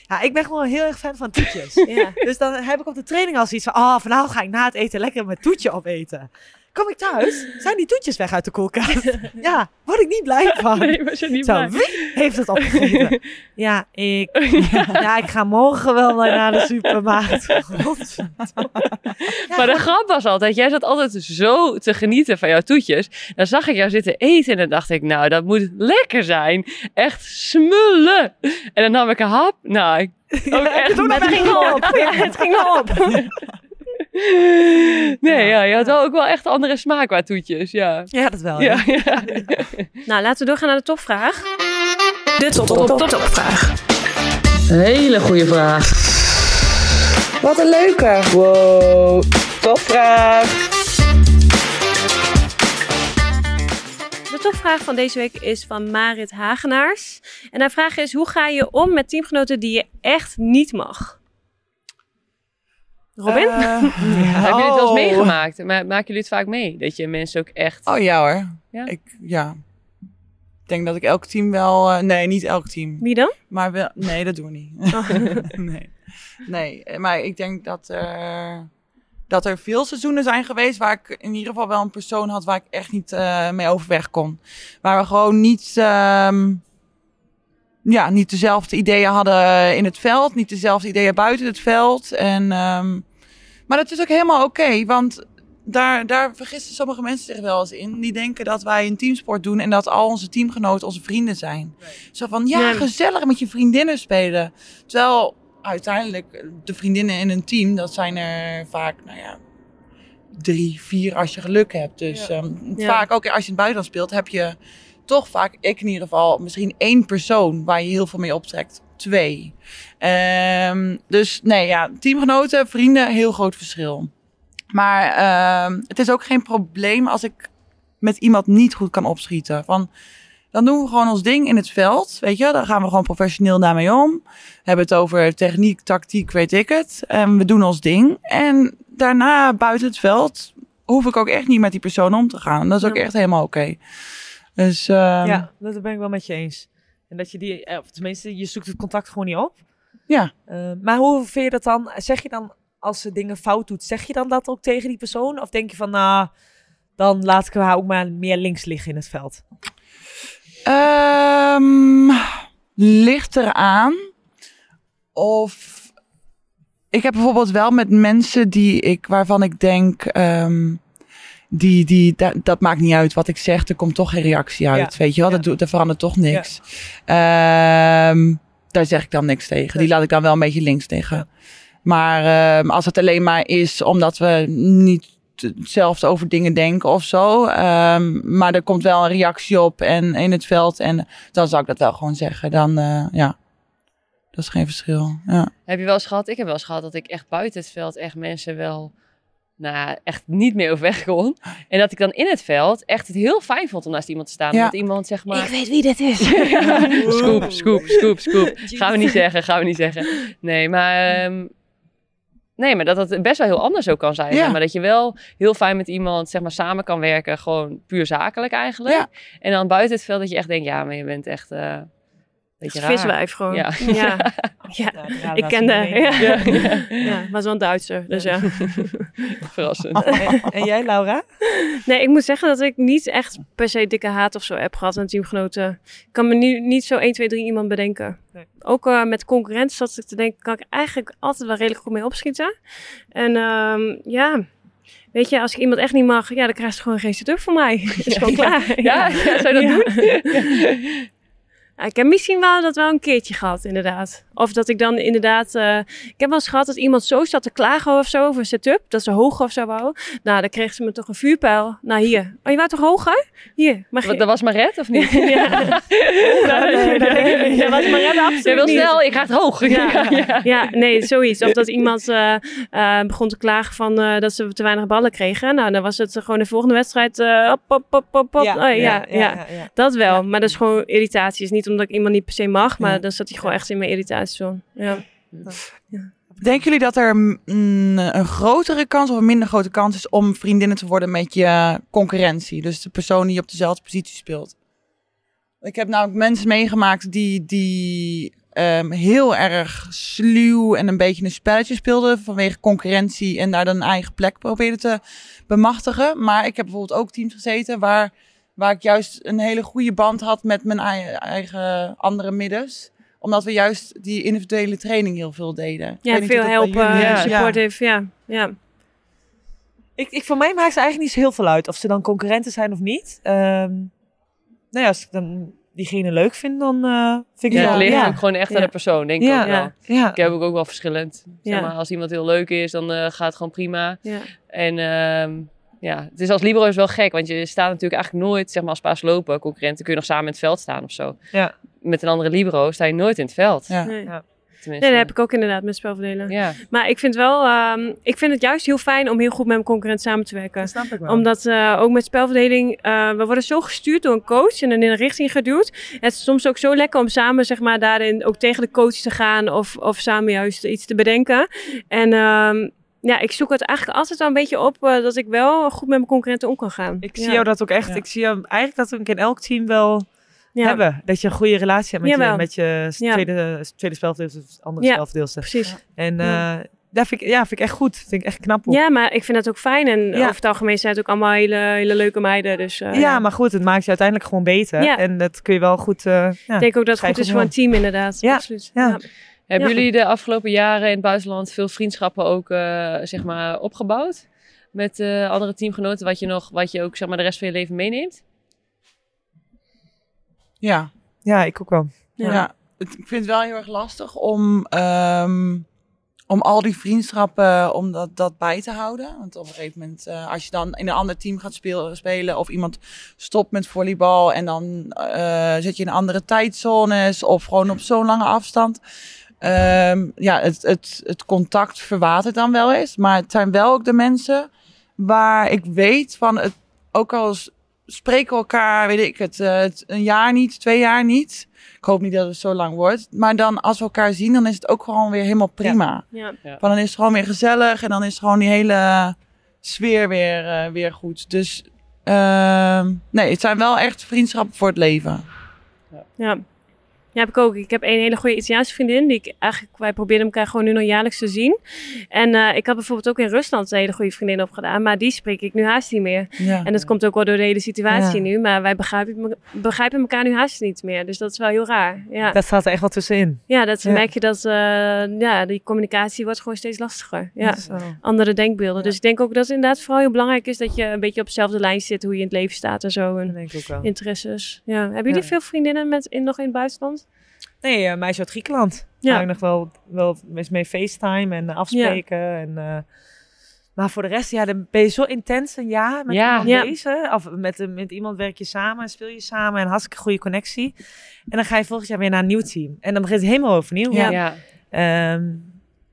Ja, ik ben gewoon heel erg fan van toetjes. Ja. dus dan heb ik op de training al zoiets van... Oh, vanavond ga ik na het eten lekker mijn toetje opeten. Kom ik thuis, zijn die toetjes weg uit de koelkast. ja, word ik niet blij van. Nee, was je niet Zo, blij? wie heeft het opgegeten? ja, ik. Ja, ik ga morgen wel naar de supermarkt. Maar de grap was altijd, jij zat altijd zo te genieten van jouw toetjes. Dan zag ik jou zitten eten en dan dacht ik, nou, dat moet lekker zijn. Echt smullen. En dan nam ik een hap. Nou, ik ook echt het ging op. Ja, het ging op. Nee, ja, je had wel ook wel echt andere smaak qua toetjes, ja. Ja, dat wel. Ja, ja. Nou, laten we doorgaan naar de topvraag. De top, top, top, topvraag. Hele goede vraag. Wat een leuke. Wow, topvraag. De topvraag van deze week is van Marit Hagenaars. En haar vraag is, hoe ga je om met teamgenoten die je echt niet mag? Robin? Eh, Hebben jullie het wel eens oh. meegemaakt? Ma- Maken jullie het vaak mee? Dat je mensen ook echt... Oh ja hoor. Ja? Ik, ja. Ik denk dat ik elk team wel... eh, nee, niet elk team. Wie dan? Maar wel... Nee, dat doen we niet. Oh. nee. nee, eh, maar ik denk dat er, dat er veel seizoenen zijn geweest waar ik in ieder geval wel een persoon had waar ik echt niet eh, mee overweg kon. Waar we gewoon niet, ehm, ja, niet dezelfde ideeën hadden in het veld, niet dezelfde ideeën buiten het veld. En, ehm, maar dat is ook helemaal oké, want daar, daar vergissen sommige mensen zich wel eens in. Die denken dat wij een teamsport doen en dat al onze teamgenoten onze vrienden zijn. Zo van, ja, Nee. gezellig met je vriendinnen spelen. Terwijl uiteindelijk de vriendinnen in een team, dat zijn er vaak, nou ja, drie, vier als je geluk hebt. Dus Ja. ehm, Ja. vaak ook als je in het buitenland speelt, heb je toch vaak, ik in ieder geval, misschien één persoon waar je heel veel mee optrekt. Twee. Ehm, dus nee, ja, teamgenoten, vrienden, heel groot verschil. Maar ehm, het is ook geen probleem als ik met iemand niet goed kan opschieten. Van, dan doen we gewoon ons ding in het veld. Weet je, dan gaan we gewoon professioneel daarmee om. Hebben het over techniek, tactiek, weet ik het. En we doen ons ding. En daarna buiten het veld hoef ik ook echt niet met die persoon om te gaan. Dat is ook echt helemaal oké. Dus ehm, Ja, dat ben ik wel met je eens. En dat je die, eh, of tenminste, je zoekt het contact gewoon niet op. ja. Eh, maar hoe vind je dat dan? Zeg je dan, als ze dingen fout doet, zeg je dan dat ook tegen die persoon? Of denk je van, nou, dan laat ik haar ook maar meer links liggen in het veld? Ehm, ligt eraan of ik heb bijvoorbeeld wel met mensen die ik waarvan ik denk ehm, die die dat, dat maakt niet uit wat ik zeg, er komt toch geen reactie uit, weet je wel, dat doet er verandert toch niks. Ehm, daar zeg ik dan niks tegen. Die laat ik dan wel een beetje links liggen. Maar ehm, als het alleen maar is omdat we niet hetzelfde over dingen denken of zo. ehm, maar er komt wel een reactie op en in het veld. En dan zou ik dat wel gewoon zeggen. Dan eh, ja, dat is geen verschil. Ja. Heb je wel eens gehad? Ik heb wel eens gehad dat ik echt buiten het veld echt mensen wel, nou, echt niet meer overweg kon. En dat ik dan in het veld echt het heel fijn vond om naast iemand te staan. Ja. Dat iemand zeg maar... weet wie dit is. Scoop, scoop, scoop, scoop. Gaan we niet zeggen, gaan we niet zeggen. Nee, maar... ehm, nee, maar dat het best wel heel anders ook kan zijn. Ja. zeg Maar dat je wel heel fijn met iemand zeg maar, samen kan werken. Gewoon puur zakelijk eigenlijk. Ja. En dan buiten het veld dat je echt denkt... Ja, maar je bent echt... eh beetje raar. Viswijf gewoon. Ja. ja. ja. Ik ken de. Ja. Ja, wel een Duitser. Dus ja. Verrassend. En, en jij, Laura? Nee, ik moet zeggen dat ik niet echt per se dikke haat of zo heb gehad aan teamgenoten. Ik kan me nu niet zo 1, 2, 3 iemand bedenken. Nee. Ook eh, met concurrentie zat ik te denken, kan ik eigenlijk altijd wel redelijk goed mee opschieten. En ehm, ja, weet je, als ik iemand echt niet mag, ja, dan krijg je gewoon geen setup van mij. is gewoon klaar. Ja, ja, zou je dat Ja. doen? Ja, ik heb misschien wel dat wel een keertje gehad, inderdaad. Of dat ik dan inderdaad... eh, ik heb wel eens gehad dat iemand zo zat te klagen of zo over een setup. Dat ze hoger of zo wou. Nou, dan kreeg ze me toch een vuurpijl. Nou, hier. Oh, je wou toch hoger? Hier. Mag je... Wat, Dat was maar red, of niet? ja. nee, dat was maar redden absoluut Jij wil niet. snel, ik ga het hoog. Ja, ja. nee, zoiets. Of dat iemand eh, eh, begon te klagen van eh, dat ze te weinig ballen kregen. Nou, dan was het gewoon de volgende wedstrijd. eh op, op, op, op, op. Oh, ja, ja, Dat wel. Ja. Maar dat is gewoon irritatie. is niet omdat ik iemand niet per se mag, maar Ja. dan zat hij gewoon echt in mijn irritatiezone. Ja. Denken jullie dat er mm, een grotere kans of een minder grote kans is om vriendinnen te worden met je concurrentie? Dus de persoon die op dezelfde positie speelt. Ik heb namelijk mensen meegemaakt die, die ehm, heel erg sluw en een beetje een spelletje speelde vanwege concurrentie en daar dan een eigen plek probeerde te bemachtigen. Maar ik heb bijvoorbeeld ook teams gezeten waar, waar ik juist een hele goede band had met mijn ei- eigen andere middens omdat we juist die individuele training heel veel deden. Ik Ja, veel helpen, jullie ja. supportive, ja. ja. Ik, ik, voor mij maakt het eigenlijk niet zo heel veel uit of ze dan concurrenten zijn of niet. Ehm nou ja, als ik dan diegene leuk vind, dan eh, vind ik Ja, het het wel. ligt Ja, ook gewoon echt aan de persoon, denk ik Ja. ook wel. Ik heb ook, ook wel verschillend. Zeg Ja. maar, als iemand heel leuk is, dan eh, gaat het gewoon prima. ja. En ehm, ja, het is als libero is wel gek, want je staat natuurlijk eigenlijk nooit, zeg maar als paas lopen, concurrenten, kun je nog samen in het veld staan of zo. Ja. Met een andere libero sta je nooit in het veld. Ja. Nee. Ja. Tenminste. Nee, dat heb ik ook inderdaad met spelverdelen. Ja. Maar ik vind wel, ehm, ik vind het juist heel fijn om heel goed met mijn concurrent samen te werken. Dat snap ik wel. Omdat eh, ook met spelverdeling, eh, we worden zo gestuurd door een coach en dan in een richting geduwd. Het is soms ook zo lekker om samen zeg maar, daarin ook tegen de coach te gaan of, of samen juist iets te bedenken. En ehm, ja, ik zoek het eigenlijk altijd wel een beetje op eh, dat ik wel goed met mijn concurrenten om kan gaan. ik ja. zie jou dat ook echt. Ja. Ik zie jou eigenlijk dat we in elk team wel ja, hebben. Dat je een goede relatie hebt met je, met je tweede, tweede of andere Ja. Precies. En Ja. eh dat vind ik, ja, vind ik echt goed. Vind ik echt knap. op. Ja, maar ik vind dat ook fijn. En Ja. over het algemeen zijn het ook allemaal hele, hele leuke meiden. Dus eh, ja, maar goed, het maakt je uiteindelijk gewoon beter. Ja. En dat kun je wel goed... eh, ja. ik denk ook dat het goed is voor een team inderdaad. Ja. Absoluut. Hebben Ja. jullie de afgelopen jaren in het buitenland veel vriendschappen ook eh, zeg maar opgebouwd? Met eh, andere teamgenoten, wat je, nog, wat je ook zeg maar, de rest van je leven meeneemt? Ja. ja, ik ook wel. Ja. Ja, het- ik vind het wel heel erg lastig om, ehm, om al die vriendschappen, om dat, dat bij te houden. Want op een gegeven moment, eh, als je dan in een ander team gaat speel- spelen of iemand stopt met volleybal en dan eh, zit je in andere tijdzones of gewoon op zo'n lange afstand. Ehm, ja, het, het, het contact verwatert dan wel eens. Maar het zijn wel ook de mensen waar ik weet van het, ook al spreken we elkaar, weet ik het, eh, het, een jaar niet, twee jaar niet. Ik hoop niet dat het zo lang wordt. Maar dan als we elkaar zien, dan is het ook gewoon weer helemaal prima. Ja. Want dan is het gewoon weer gezellig en dan is gewoon die hele sfeer weer, eh, weer goed. Dus ehm, nee, het zijn wel echt vriendschappen voor het leven. Ja. Ja, heb ik ook. Ik heb een hele goede Italiaanse vriendin. Die ik eigenlijk, wij proberen elkaar gewoon nu nog jaarlijks te zien. En eh, ik had bijvoorbeeld ook in Rusland een hele goede vriendin opgedaan. Maar die spreek ik nu haast niet meer. Ja. En dat komt ook wel door de hele situatie Ja. nu. Maar wij begrijpen, begrijpen elkaar nu haast niet meer. Dus dat is wel heel raar. Ja, Dat staat er echt wel tussenin. ja dat Ja. merk je dat eh, ja, die communicatie wordt gewoon steeds lastiger. Ja. Andere denkbeelden. Ja. Dus ik denk ook dat het inderdaad vooral heel belangrijk is dat je een beetje op dezelfde lijn zit. Hoe je in het leven staat en zo. En denk ik ook wel. interesses. Ja. Hebben jullie Ja. veel vriendinnen met, in, nog in het buitenland? Nee, uh, meisje uit Griekenland. Ja. Ik nog wel, wel eens mee FaceTime en afspreken. En, eh, maar voor de rest, ja, dan ben je zo intens een jaar met Ja. iemand Ja. bezig. Of met, met iemand werk je samen en speel je samen en hartstikke goede connectie. En dan ga je volgend jaar weer naar een nieuw team. En dan begint het helemaal overnieuw. Ja. Ehm,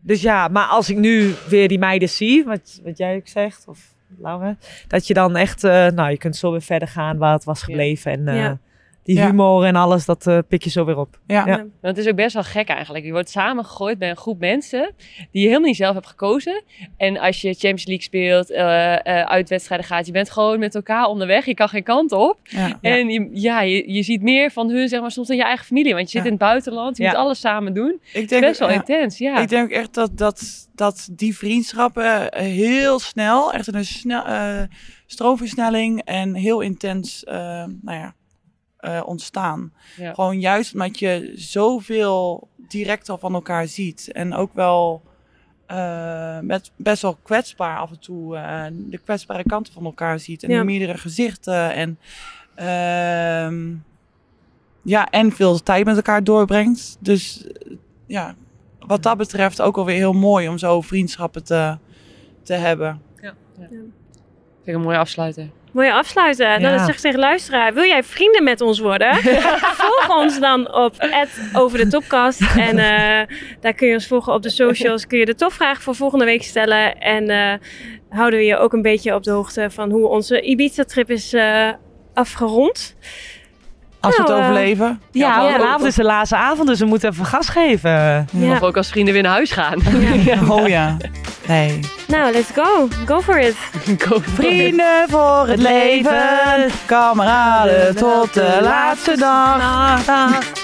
dus ja, maar als ik nu weer die meiden zie, wat, wat jij ook zegt, of Laura, dat je dan echt, eh, nou, je kunt zo weer verder gaan waar het was gebleven. En eh, Ja. Die Ja. humor en alles, dat eh, pik je zo weer op. Ja. Ja. Het is ook best wel gek eigenlijk. Je wordt samengegooid bij een groep mensen die je helemaal niet zelf hebt gekozen. En als je Champions League speelt, eh eh, uitwedstrijden gaat, je bent gewoon met elkaar onderweg. Je kan geen kant op. Ja. En je, ja, je, je ziet meer van hun, zeg maar, soms dan je eigen familie. Want je zit Ja. in het buitenland, je Ja. moet alles samen doen. Ik denk, Best wel ja. intens, ja. Ik denk ook echt dat, dat, dat die vriendschappen heel snel, echt in een snel, eh, stroomversnelling en heel intens eh, nou ja, eh, ontstaan. Ja. Gewoon juist omdat je zoveel direct al van elkaar ziet. En ook wel eh, met best wel kwetsbaar af en toe eh, de kwetsbare kanten van elkaar ziet. En Ja. meerdere gezichten. En, ehm, ja, en veel tijd met elkaar doorbrengt. Dus ja, wat dat betreft ook alweer heel mooi om zo vriendschappen te, te hebben. Vind ik een mooie afsluiter. Mooie afsluiten. Dan zeg ik tegen luisteraar, wil jij vrienden met ons worden? Volg ons dan op over de topkast. En eh, daar kun je ons volgen op de socials. Kun je de topvraag voor volgende week stellen. En eh, houden we je ook een beetje op de hoogte van hoe onze Ibiza-trip is eh, afgerond. Als we Nou, het eh, overleven. Ja, Ja. vanavond is de laatste avond, dus we moeten even gas geven. Ja. Of ook als vrienden weer naar huis gaan. Oh ja. Nee. Nou, let's go. Go for it. Go for it. Vrienden voor het leven. Kameraden tot de laatste dag.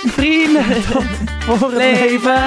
Vrienden voor het leven.